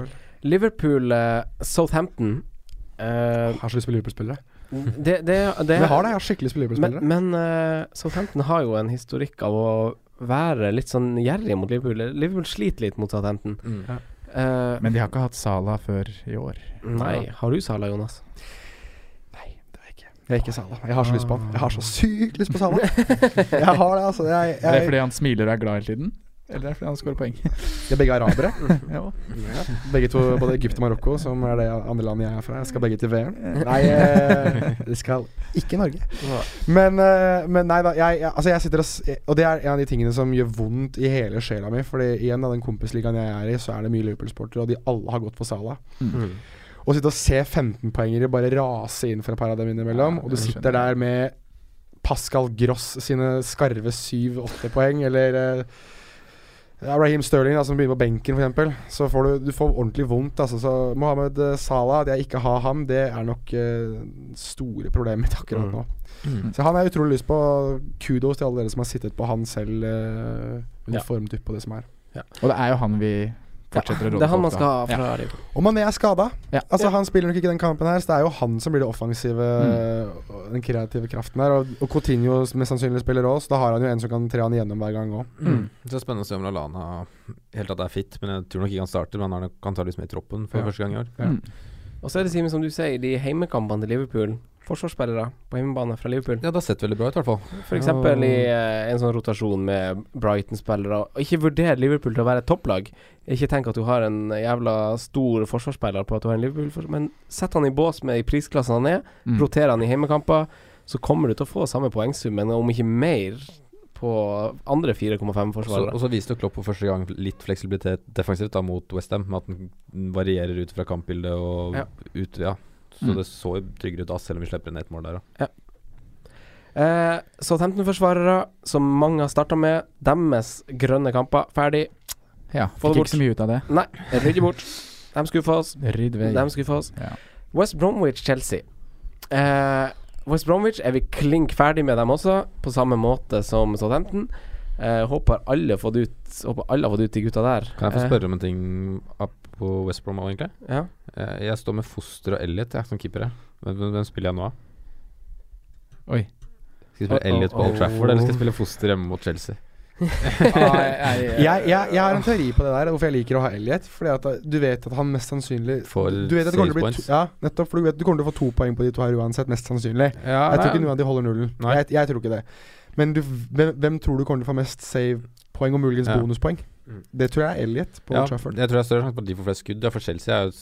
det. Liverpool, eh, Jeg har så lyst på Liverpool-spillere. det, det, det, Men jeg har det, jeg har skikkelig lyst på Liverpool-spillere. men eh, Southampton har jo en historikk av å være litt sånn gjerrig mot Liverpool. Liverpool sliter litt mot Southampton. Mm. Ja. Eh, Men de har ikke hatt Sala før i år. nei, har du Sala, Jonas? Nei, Jeg er ikke Sala. Jeg har så lyst på han. Jeg har så sykt lyst på Sala. Jeg har det, altså. Jeg, Er det jeg, fordi han smiler og er glad hele tiden? Eller er fordi han skårer poeng? de er begge arabere. ja. Ja. Begge to, både Egypt og Marokko, som er det andre landet jeg er fra. Jeg skal begge til VM. Nei, det de skal ikke Norge. Men, eh, men nei da, jeg, jeg, altså jeg sitter og Og det er en av de tingene som gjør vondt i hele sjela mi. Fordi igjen, da, den kompisligaen jeg er i, så er det mye Liverpool-sportere, og de alle har gått for Salah. Mm. Å sitte og se 15-poengere bare rase inn for et par av dem innimellom, Ja, og du sitter der med Pascal Gross sine skarve 7-8 poeng, eller eh, ja, Raheem Sterling da, som begynner på benken, f.eks. Så får du, du får ordentlig vondt. Altså, så Mohammed eh, Salah, det jeg ikke har ham, det er nok uh, store problemet mitt akkurat nå. Mm. Så han har jeg utrolig lyst på. Kudos til alle dere som har sittet på han selv uh, under Ja. formdypp på det som er. Og det er jo han vi fortsetter å råde det er han man skal ha fra Ja. Liverpool. Og Mané er skada. Ja. Altså, han spiller nok ikke den kampen her, så det er jo han som blir det offensive Mm. Den kreative kraften her. Og, og Coutinho mest sannsynlig spiller òg, så da har han jo en som kan tre han igjennom hver gang òg. Mm. Så er spennende å se om Lallana helt tatt er fit, men jeg tror nok ikke han starter. Men han kan ta litt med i troppen for Ja. første gang i år. Ja. Mm. Og så er det Simen, som du sier, de heimekampene til Liverpool. Forsvarsspillere på hjemmebane fra Liverpool. Ja, det har sett veldig bra ut, i hvert fall. For eksempel i eh, en sånn rotasjon med Brighton-spillere. Og ikke vurder Liverpool til å være et topplag. Ikke tenk at du har en jævla stor forsvarsspiller på at du har en Liverpool Men sett han i bås med i prisklassen han er, Mm. roter han i hjemmekamper, så kommer du til å få samme poengsum, men om ikke mer på andre 4,5 Og så- forsvarere. Og så viste jo Klopp for første gang litt fleksibilitet defensivt da mot Westham, med at den varierer ut fra kampbildet og Ja. ut Ja. Så Mm. det så tryggere ut da, selv om vi slipper inn ett mål der òg. Eh, Southampton-forsvarere, som mange har starta med, deres grønne kamper ferdig. Ja, Få fikk bort. ikke så mye ut av det. Nei, rydde bort. De skuffa oss. Rydd vei. De skuffa oss. Ja. West Bromwich-Chelsea. Eh, West Bromwich er vi klink ferdig med dem også, på samme måte som Southampton. Eh, håper alle fått ut Håper alle har fått ut de gutta der. Kan jeg få Eh, spørre om en ting på West Brom òg, egentlig? Ja. Eh, Jeg står med Foster og Elliot jeg, som keepere. Hvem, hvem- spiller jeg nå, da? Oi. Skal jeg spille Oh, Elliot på Old oh. Trafford, eller skal jeg spille Foster hjemme mot Chelsea? Jeg, jeg, jeg har en teori på det der, hvorfor jeg liker å ha Elliot. Fordi at uh, du vet at han mest sannsynlig Får bli save to, Ja, nettopp. For du vet du kommer til å få to poeng på de to her uansett, mest sannsynlig. Ja, Jeg tror ikke noen av de holder nullen. Nei. Jeg, jeg tror ikke det. Men du, hvem, hvem tror du kommer til å få mest save-poeng og muligens Ja. bonuspoeng? Mm. Det tror jeg er Elliot på ja, Trafford. Jeg tror det er større sjanse på at de får flest skudd. Ja, for Chelsea er jo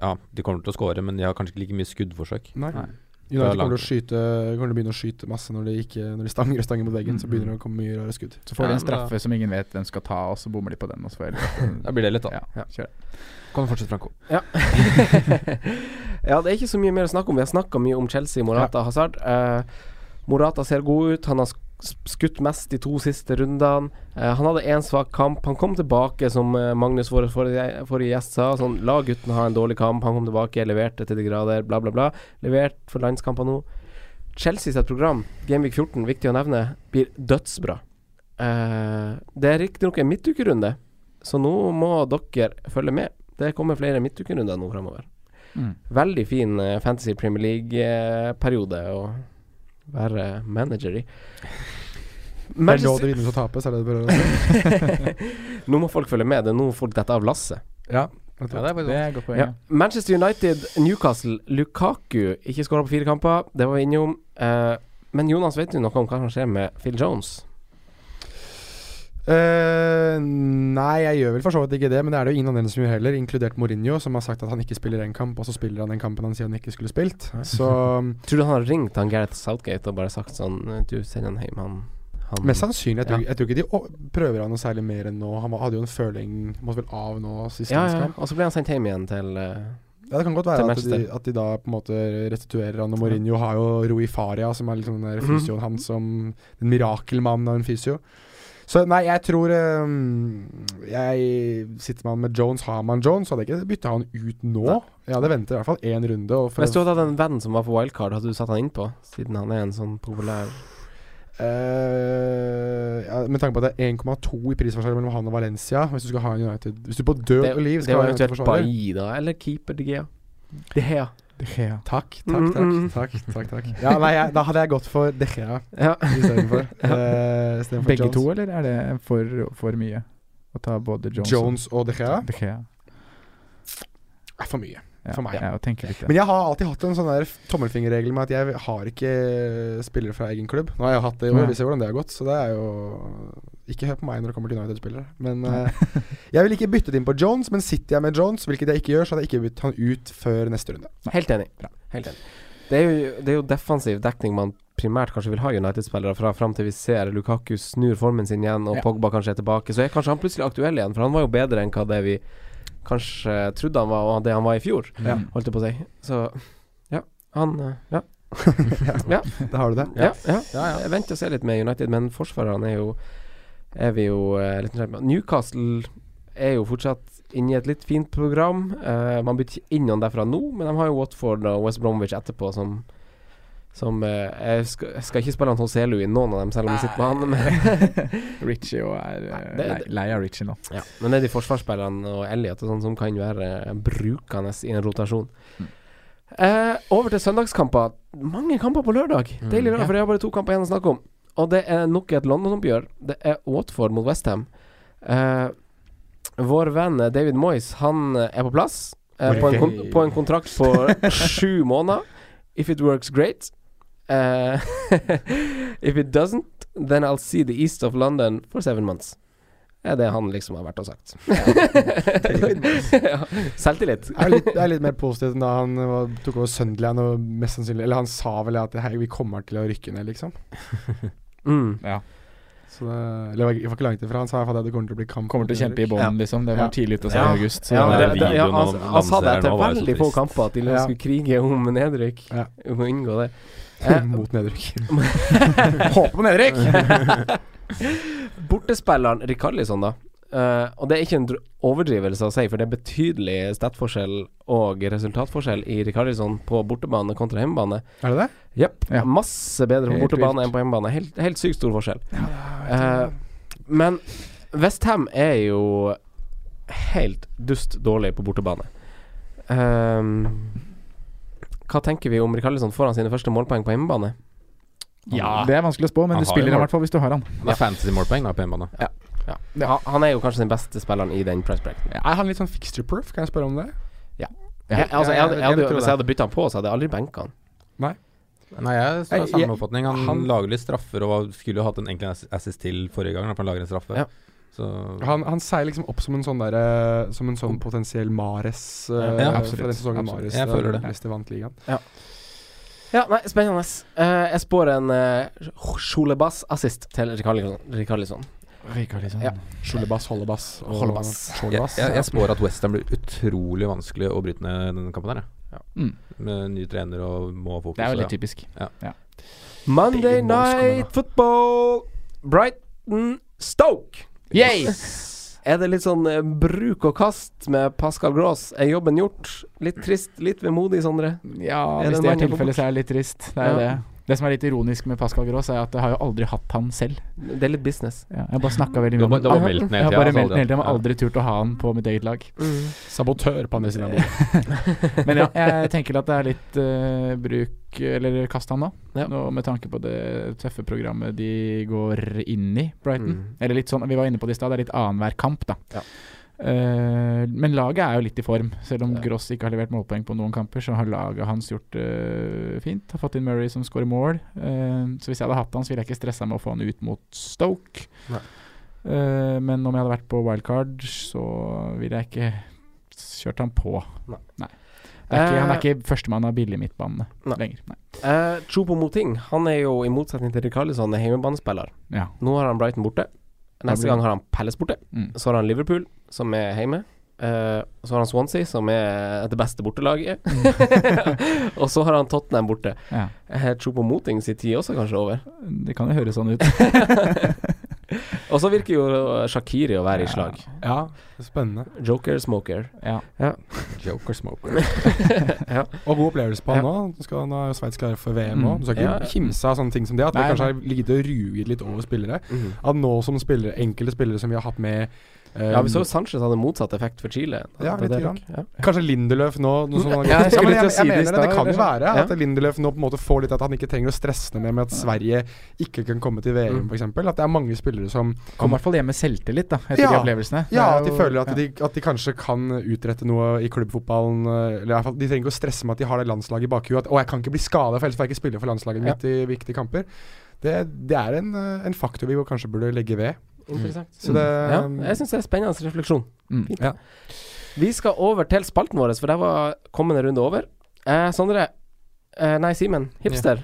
Ja, de kommer til å skåre, men de har kanskje ikke like mye skuddforsøk. Nei. Nei. United kommer til, å skyte, kommer til å begynne å skyte masse når de, ikke, når de stanger og stanger mot veggen. Så Mm. begynner det å komme mye rare skudd. Så får de en straffe som ingen vet hvem skal ta, og så bommer de på den. Og så får Da blir det litt, da. Ja, Ja. kjør det. Kan du fortsette, Franco? Ja. ja, det er ikke så mye mer å snakke om. Vi har snakka mye om Chelsea, Morata, Hazard. Uh, Morata ser god ut. Han har skutt mest de to siste rundene. Eh, han hadde én svak kamp. Han kom tilbake, som eh, Magnus, vår forrige, forrige gjest, sa. Sånn, La gutten ha en dårlig kamp. Han kom tilbake, leverte til de grader, bla, bla, bla. Levert for landskamper nå. Chelsea sitt program, Gameweek 14, viktig å nevne, blir dødsbra. Eh, det er riktignok en midtukerunde, så nå må dere følge med. Det kommer flere midtukerunder nå framover. Mm. Veldig fin eh, Fantasy Premier League-periode å være manager i. Det er lov til å vinne og tape, så er det det si. nå må folk følge med. Det er nå folk detter av lasset. Ja, Ja, det er Det er godt poeng. Ja. Ja. Manchester United, Newcastle, Lukaku ikke skåra på fire kamper. Det var vi innom. Eh, men Jonas, vet du noe om hva som skjer med Phil Jones? Eh, nei, jeg gjør vel for så vidt ikke det, men det er det jo ingen andre som gjør heller, inkludert Mourinho, som har sagt at han ikke spiller en kamp, og så spiller han den kampen han sier han ikke skulle spilt. Så Tror du han har ringt han Gareth Southgate og bare sagt sånn Du, send han hjem, han, han mest sannsynlig. Jeg Ja. jeg tror ikke de prøver han noe særlig mer enn nå. Han hadde jo en føling Måtte vel av nå sist Ja, ja, og så ble han sendt hjem igjen til uh, Ja, det kan godt være at de, at de da på en måte restituerer han. Og Mourinho har jo Rui Faria, som er liksom den der Mhm. fysioen hans som En mirakelmann av en fysio. Så nei, jeg tror um, Jeg sitter man med Jones, har man Jones, så hadde jeg ikke bytta han ut nå. Jeg hadde ventet i hvert fall én runde. Hvis du hadde hatt en venn som var på wildcard, hadde du satt han innpå? Siden han er en sånn populær Uh, ja, med tanke på at det er 1,2 i prisforskjell mellom han og Valencia Hvis du skal ha en United Hvis du på død og liv skal ha en eventuelt United-forsvarer Bailly, da. Eller keeper De Gea. De Gea. De Gea. Takk, takk, takk. mm. takk, takk, takk. Ja, nei, jeg, da hadde jeg gått for De Gea Ja. istedenfor. Uh, istedenfor Begge Jones. to, eller er det for, for mye? Å ta både Jones, Jones og De Gea De Gea. er for mye. Ja, For meg. Ja, jeg litt. Men jeg har alltid hatt en sånn der tommelfingerregel med at jeg har ikke spillere fra egen klubb. Nå har jeg hatt det i år, vi ser hvordan det har gått, så det er jo Ikke hør på meg når det kommer til United-spillere. Men uh, jeg vil ikke byttet inn på Jones, men sitter jeg med Jones, hvilket jeg ikke gjør, så hadde jeg ikke byttet han ut før neste runde. Helt enig. Helt enig. Det er, jo, det er jo defensiv dekning man primært kanskje vil ha United-spillere fra fram til vi ser Lukaku snur formen sin igjen, og Ja. Pogba kanskje er tilbake. Så er kanskje han plutselig aktuell igjen, for han var jo bedre enn hva det vi kanskje trodde han var, det han var i fjor, Ja. holdt jeg på å si. Så ja, han eh, Ja. ja. Da har du det. Ja, ja. Jeg venter og ser litt med United, men forsvarerne er jo Er vi jo eh, litt nysgjerrige. Newcastle er jo fortsatt inne i et litt fint program. Eh, man bytter ikke inn noen derfra nå, men de har jo Watford og West Bromwich etterpå som som eh, Jeg skal, jeg skal ikke spille Anton Selu i noen av dem, selv om vi sitter på han. Richie og er eh, det- lei, lei av Richie nå. ja. men det er de forsvarsspillerne og Elliot og sånn som kan være eh, brukende i en rotasjon. Eh, over til søndagskamper. Mange kamper på lørdag. Mm. Deilig lørdag, Ja. for jeg har bare to kamper igjen å snakke om. Og det er nok et London-oppgjør. Det er Watford mot Westham. Eh, vår venn David Moyes, han eh, er på plass. Eh, på, en på en kontrakt på sju måneder. If it works, great. Uh, if it doesn't, then I'll see the east of London for seven months. Det er det han liksom har vært og sagt. ja. Selvtillit. Jeg er litt, jeg er litt mer positiv enn da han var, tok over Sunderland og mest sannsynlig Eller han sa vel at hei, vi kommer til å rykke ned, liksom. Mm. Ja. Så det, eller jeg var ikke- langt ifra. Han sa at det kommer til å bli kamp. Kommer til å kjempe i bånn, liksom. Det var Ja. tidlig ute å si Ja. i august. Så Ja, det, det, ja, han, han sa det etter veldig få kamper at de Ja. skulle krige om nedrykk. Ja. Om å unngå det. Eh, Mot nedrykk. Håper på nedrykk! Bortespilleren Rikarlison, da. Eh, og det er ikke en overdrivelse å si, for det er betydelig statforskjell og resultatforskjell i Rikardisson på bortebane kontra hjemmebane. Er det det? Yep. Ja. Masse bedre på Helt bortebane vilt. enn på hjemmebane. Helt, helt sykt stor forskjell. Eh, men Westham er jo helt dust dårlig på bortebane. Uh, hva tenker vi om Rikardisson får han sine første målpoeng på hjemmebane? Ja, det er vanskelig å spå, men Han du spiller i hvert fall hvis du har han. Det er fantasy-målpoeng på hjemmebane. Ja. Han, han er jo kanskje den beste spilleren i den price breaken. Er han litt sånn fixture proof? Kan jeg spørre om det? Jeg, altså, jeg jeg jeg hadde, hvis jeg hadde bytta han på, så hadde jeg aldri benka han. Nei, jeg har Nei, samme oppfatning. Han, han- lager litt straffer og skulle jo hatt en enkel assist til forrige gang. Han lager en straffe. Ja. Så Han, han seiler liksom opp som en sånn der, Som en sånn potensiell Mares uh, Ja, fra absolutt. den sesongen Absolutt. Mares Jeg føler det. Neste vant ligaen. Ja, nei, spennende. Uh, jeg spår en uh, Sjolebass-assist til Rikarlison. liksom. Ja. Skjoldebass, holdebass og Holdebass. jeg, Skjoldebass. jeg, jeg spår at Westham blir utrolig vanskelig å bryte ned denne kampen her. Ja. Mm. Med ny trener og må ha fokus. Det er jo litt litt ja. typisk. Monday Night Football! Brighton Stoke. Yes. Er det litt sånn eh, bruk og kast med Pascal Gross? Er jobben gjort? Litt trist, litt vemodig, Sondre? Ja, Er hvis det er tilfellet, så er det litt trist. Det er jo Ja. det. Det som er litt ironisk med Pascal Gross, er at jeg har jo aldri hatt han selv. Det er litt business. Ja, jeg bare snakka veldig mye om bare- Jeg har bare meldt den hele Jeg har aldri- turt å ha han på mitt eget lag. Sabotør på andre siden av bordet. Men ja, jeg tenker at det er litt uh, bruk Eller kast han, da. Ja. Nå, med tanke på det tøffe programmet de går inn i, Brighton. Mm. Eller litt sånn, Vi var inne på det i stad, det er litt annenhver kamp, da. Ja. Eh, men laget er jo litt i form. Selv om Ja. Gross ikke har levert målpoeng på noen kamper, så har laget hans gjort det fint. Har fått inn Murray som scorer mål. Uh, så hvis jeg hadde hatt han, så ville jeg ikke stressa med å få han ut mot Stoke. Nei. Eh, men om jeg hadde vært på wildcard, så ville jeg ikke kjørt han på. Nei. Det er ikke, han er ikke førstemann av billig midtbane Nei. lenger. Nei. Uh, Chopo Moting Han er jo, i motsetning til Rikarlison, en hjemmebanespiller. Ja. Nå har han Brighton borte. Neste gang har han Palace borte. Mm. Så har han Liverpool, som er hjemme. Uh, så har han Swansea, som er det beste bortelaget. og så har han Tottenham borte. Ja. tror på Motings i tid også kanskje over. Det kan jo høres sånn ut. Og så virker jo Shakiri å være i slag. Ja, spennende. Joker smoker. Ja. Ja. Joker smoker. ja. Og god opplevelse på han Ja. nå. Skal- Nå er jo Sveits klare for VM Mm. nå. Du skal ikke Ja. kimse av sånne ting som det. At Nei, vi kanskje har ligget og ruget litt over spillere. Mm. At nå som spillere, enkelte spillere som vi har hatt med eh, Ja, vi så jo Sanchez hadde motsatt effekt for Chile. Ja, litt det grann. ja. Kanskje Lindeløf nå noe som Ja, jeg men å jeg, mener det. Det kan jo være Ja. at Lindeløf nå på en måte får litt at han ikke trenger å stresse ned mer med at Sverige ikke kan komme til VM, Mm. eksempel At det er mange spillere som Kommer i hvert fall hjem med selvtillit da etter Ja. de opplevelsene. Ja, at de føler at, de, at de kanskje kan utrette noe i klubbfotballen. eh, Eller i hvert fall, De trenger ikke å stresse med at de har det landslaget i bakhuet. At 'Å, jeg kan ikke bli skada, for ellers får jeg ikke spille for landslaget Ja. mitt i viktige kamper'. Det, det er en, eh, en faktor vi kanskje burde legge ved. Interessant. Så det ja, jeg syns det er spennende refleksjon. Mm. Fint. Ja. Vi skal over til spalten vår, for der var kommende runde over. Eh, Sondre. Eh, nei, Simen. Hipster.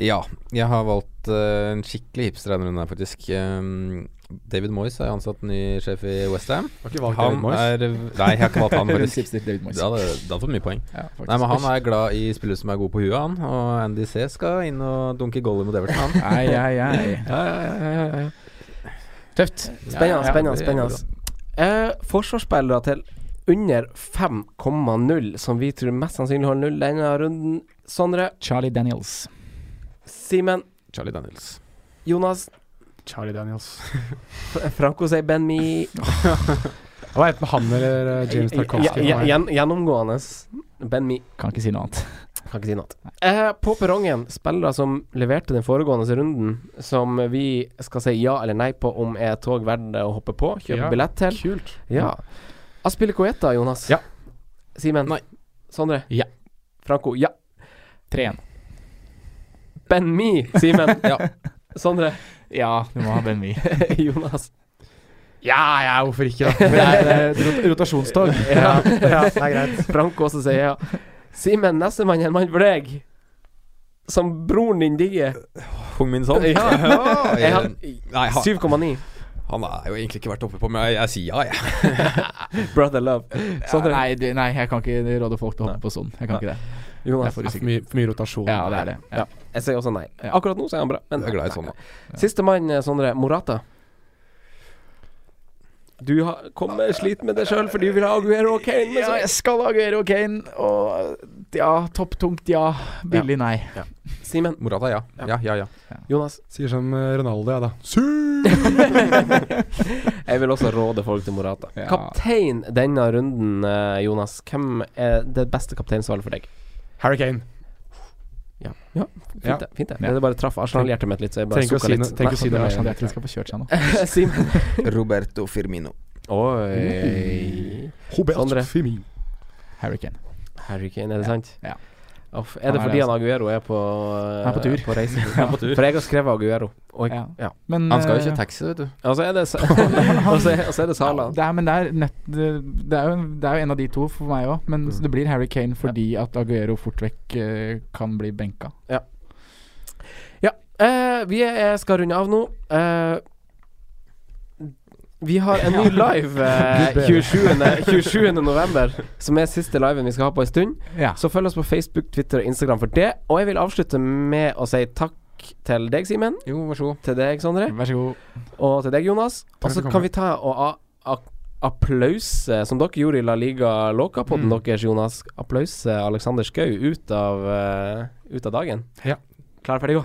Ja, jeg har valgt uh, en skikkelig hipster denne runden her, faktisk. Um, David Moyes er ansatt ny sjef i Westham. Har ikke valgt Han David Moyes. er Nei, jeg har ikke valgt han, faktisk. Hipster David Moyes. Det hadde, det hadde fått mye poeng. Ja. Nei, men Han er glad i spillere som er gode på huet, han. Og Andy C skal inn og dunke goalie mot Everton, han. Ai, ai, ai. Ja, ja, ja, ja, ja, ja. Tøft. Spennende, spennende. spennende. Eh, forsvarsspillere til under 5,0, som vi tror mest sannsynlig har null denne runden. Sondre, Charlie Daniels. Simen, Charlie Daniels. Jonas, Charlie Daniels. Franco sier Ben Mi. Hva heter han eller eh, James Tarkovsky. Gjen- gjen- Gjennomgående Ben Mi. Kan ikke si noe annet. Kan ikke si noe. Eh, på perrongen, spillere som leverte den foregående runden, som vi skal si ja eller nei på om er tog verdt å hoppe på, kjøpe Ja, billett til. Kult. Ja. Aspilicueta, Jonas. Ja. Simen. Nei. Sondre. Ja. Franco. Ja. 3-1. Ben Mi, Simen. Ja. Sondre. Ja, du må ha Ben Mi. Jonas. Ja, ja, hvorfor ikke, da? Det er det er rotasjonstog. Ja. ja, det er greit. Franco også sier ja. Simen, nestemann er en mann for deg. Som broren din digger. Hung Min sånn? Ja. Har nei, han, 7,9. han er jo egentlig ikke vært oppe på, men jeg, jeg sier ja, jeg. Brother love. Ja, nei, nei, jeg kan ikke råde folk til å hoppe på sånn. Jeg kan ikke det. Jonas. Jeg får Det er for mye, for mye rotasjon. Ja, det er det. Ja. Jeg sier også nei. Akkurat nå så er han bra. Men Jeg er glad i sånn, da. Sistemann, Sondre. Morata. Du har kommer sliter med det sjøl for du vil ha Aguero og Kane. Men Ja, jeg skal ha Aguero og Kane, og ja, topptungt, ja. Billig, nei. Simen. Morata, ja. Ja, ja, ja. Jonas. Sier som eh, Ronaldo, ja da. Jeg vil også råde folk til Morata. Ja. Kaptein denne runden, eh, Jonas. Hvem er det beste kapteinsvalget for deg? Harry Kane. Ja, ja fint Ja. det. Fint det. Ja. Det bare traff Arsenal-hjertet mitt litt, så jeg bare Trenger å si litt. å si jeg tror jeg skal få kjørt seg nå. Roberto Firmino. Oi. Mm. Roberto Firmino. Harry Kane. Harry Kane, er det sant? Ja. Uff, er det fordi han Aguero er på uh, er på tur. På reise? Tur. For jeg har skrevet Aguero. Og jeg, Ja. ja. Men Han skal jo eh, ikke taxi, vet du. Og så er det Sa- Og så er, det Sala. Det er, jo, en av de to for meg òg. Men Mm. det blir Harry Kane fordi at Aguero fort vekk uh, kan bli benka. Ja, Uh, vi er, skal runde av nå. Eh, vi har en ny live eh, 27. 27. november, som er siste liven vi skal ha på en stund. Ja. Så følg oss på Facebook, Twitter og Instagram for det. Og jeg vil avslutte med å si takk til deg, Simen. Jo, vær så god. Til deg, Sondre. Vær så god. Og til deg, Jonas. Og så kan vi ta og applause, som dere gjorde i La Liga Låka-podden Mm. deres, Jonas. Applause Alexander Skau ut av, eh, ut av dagen. Ja. Klar, ferdig, gå.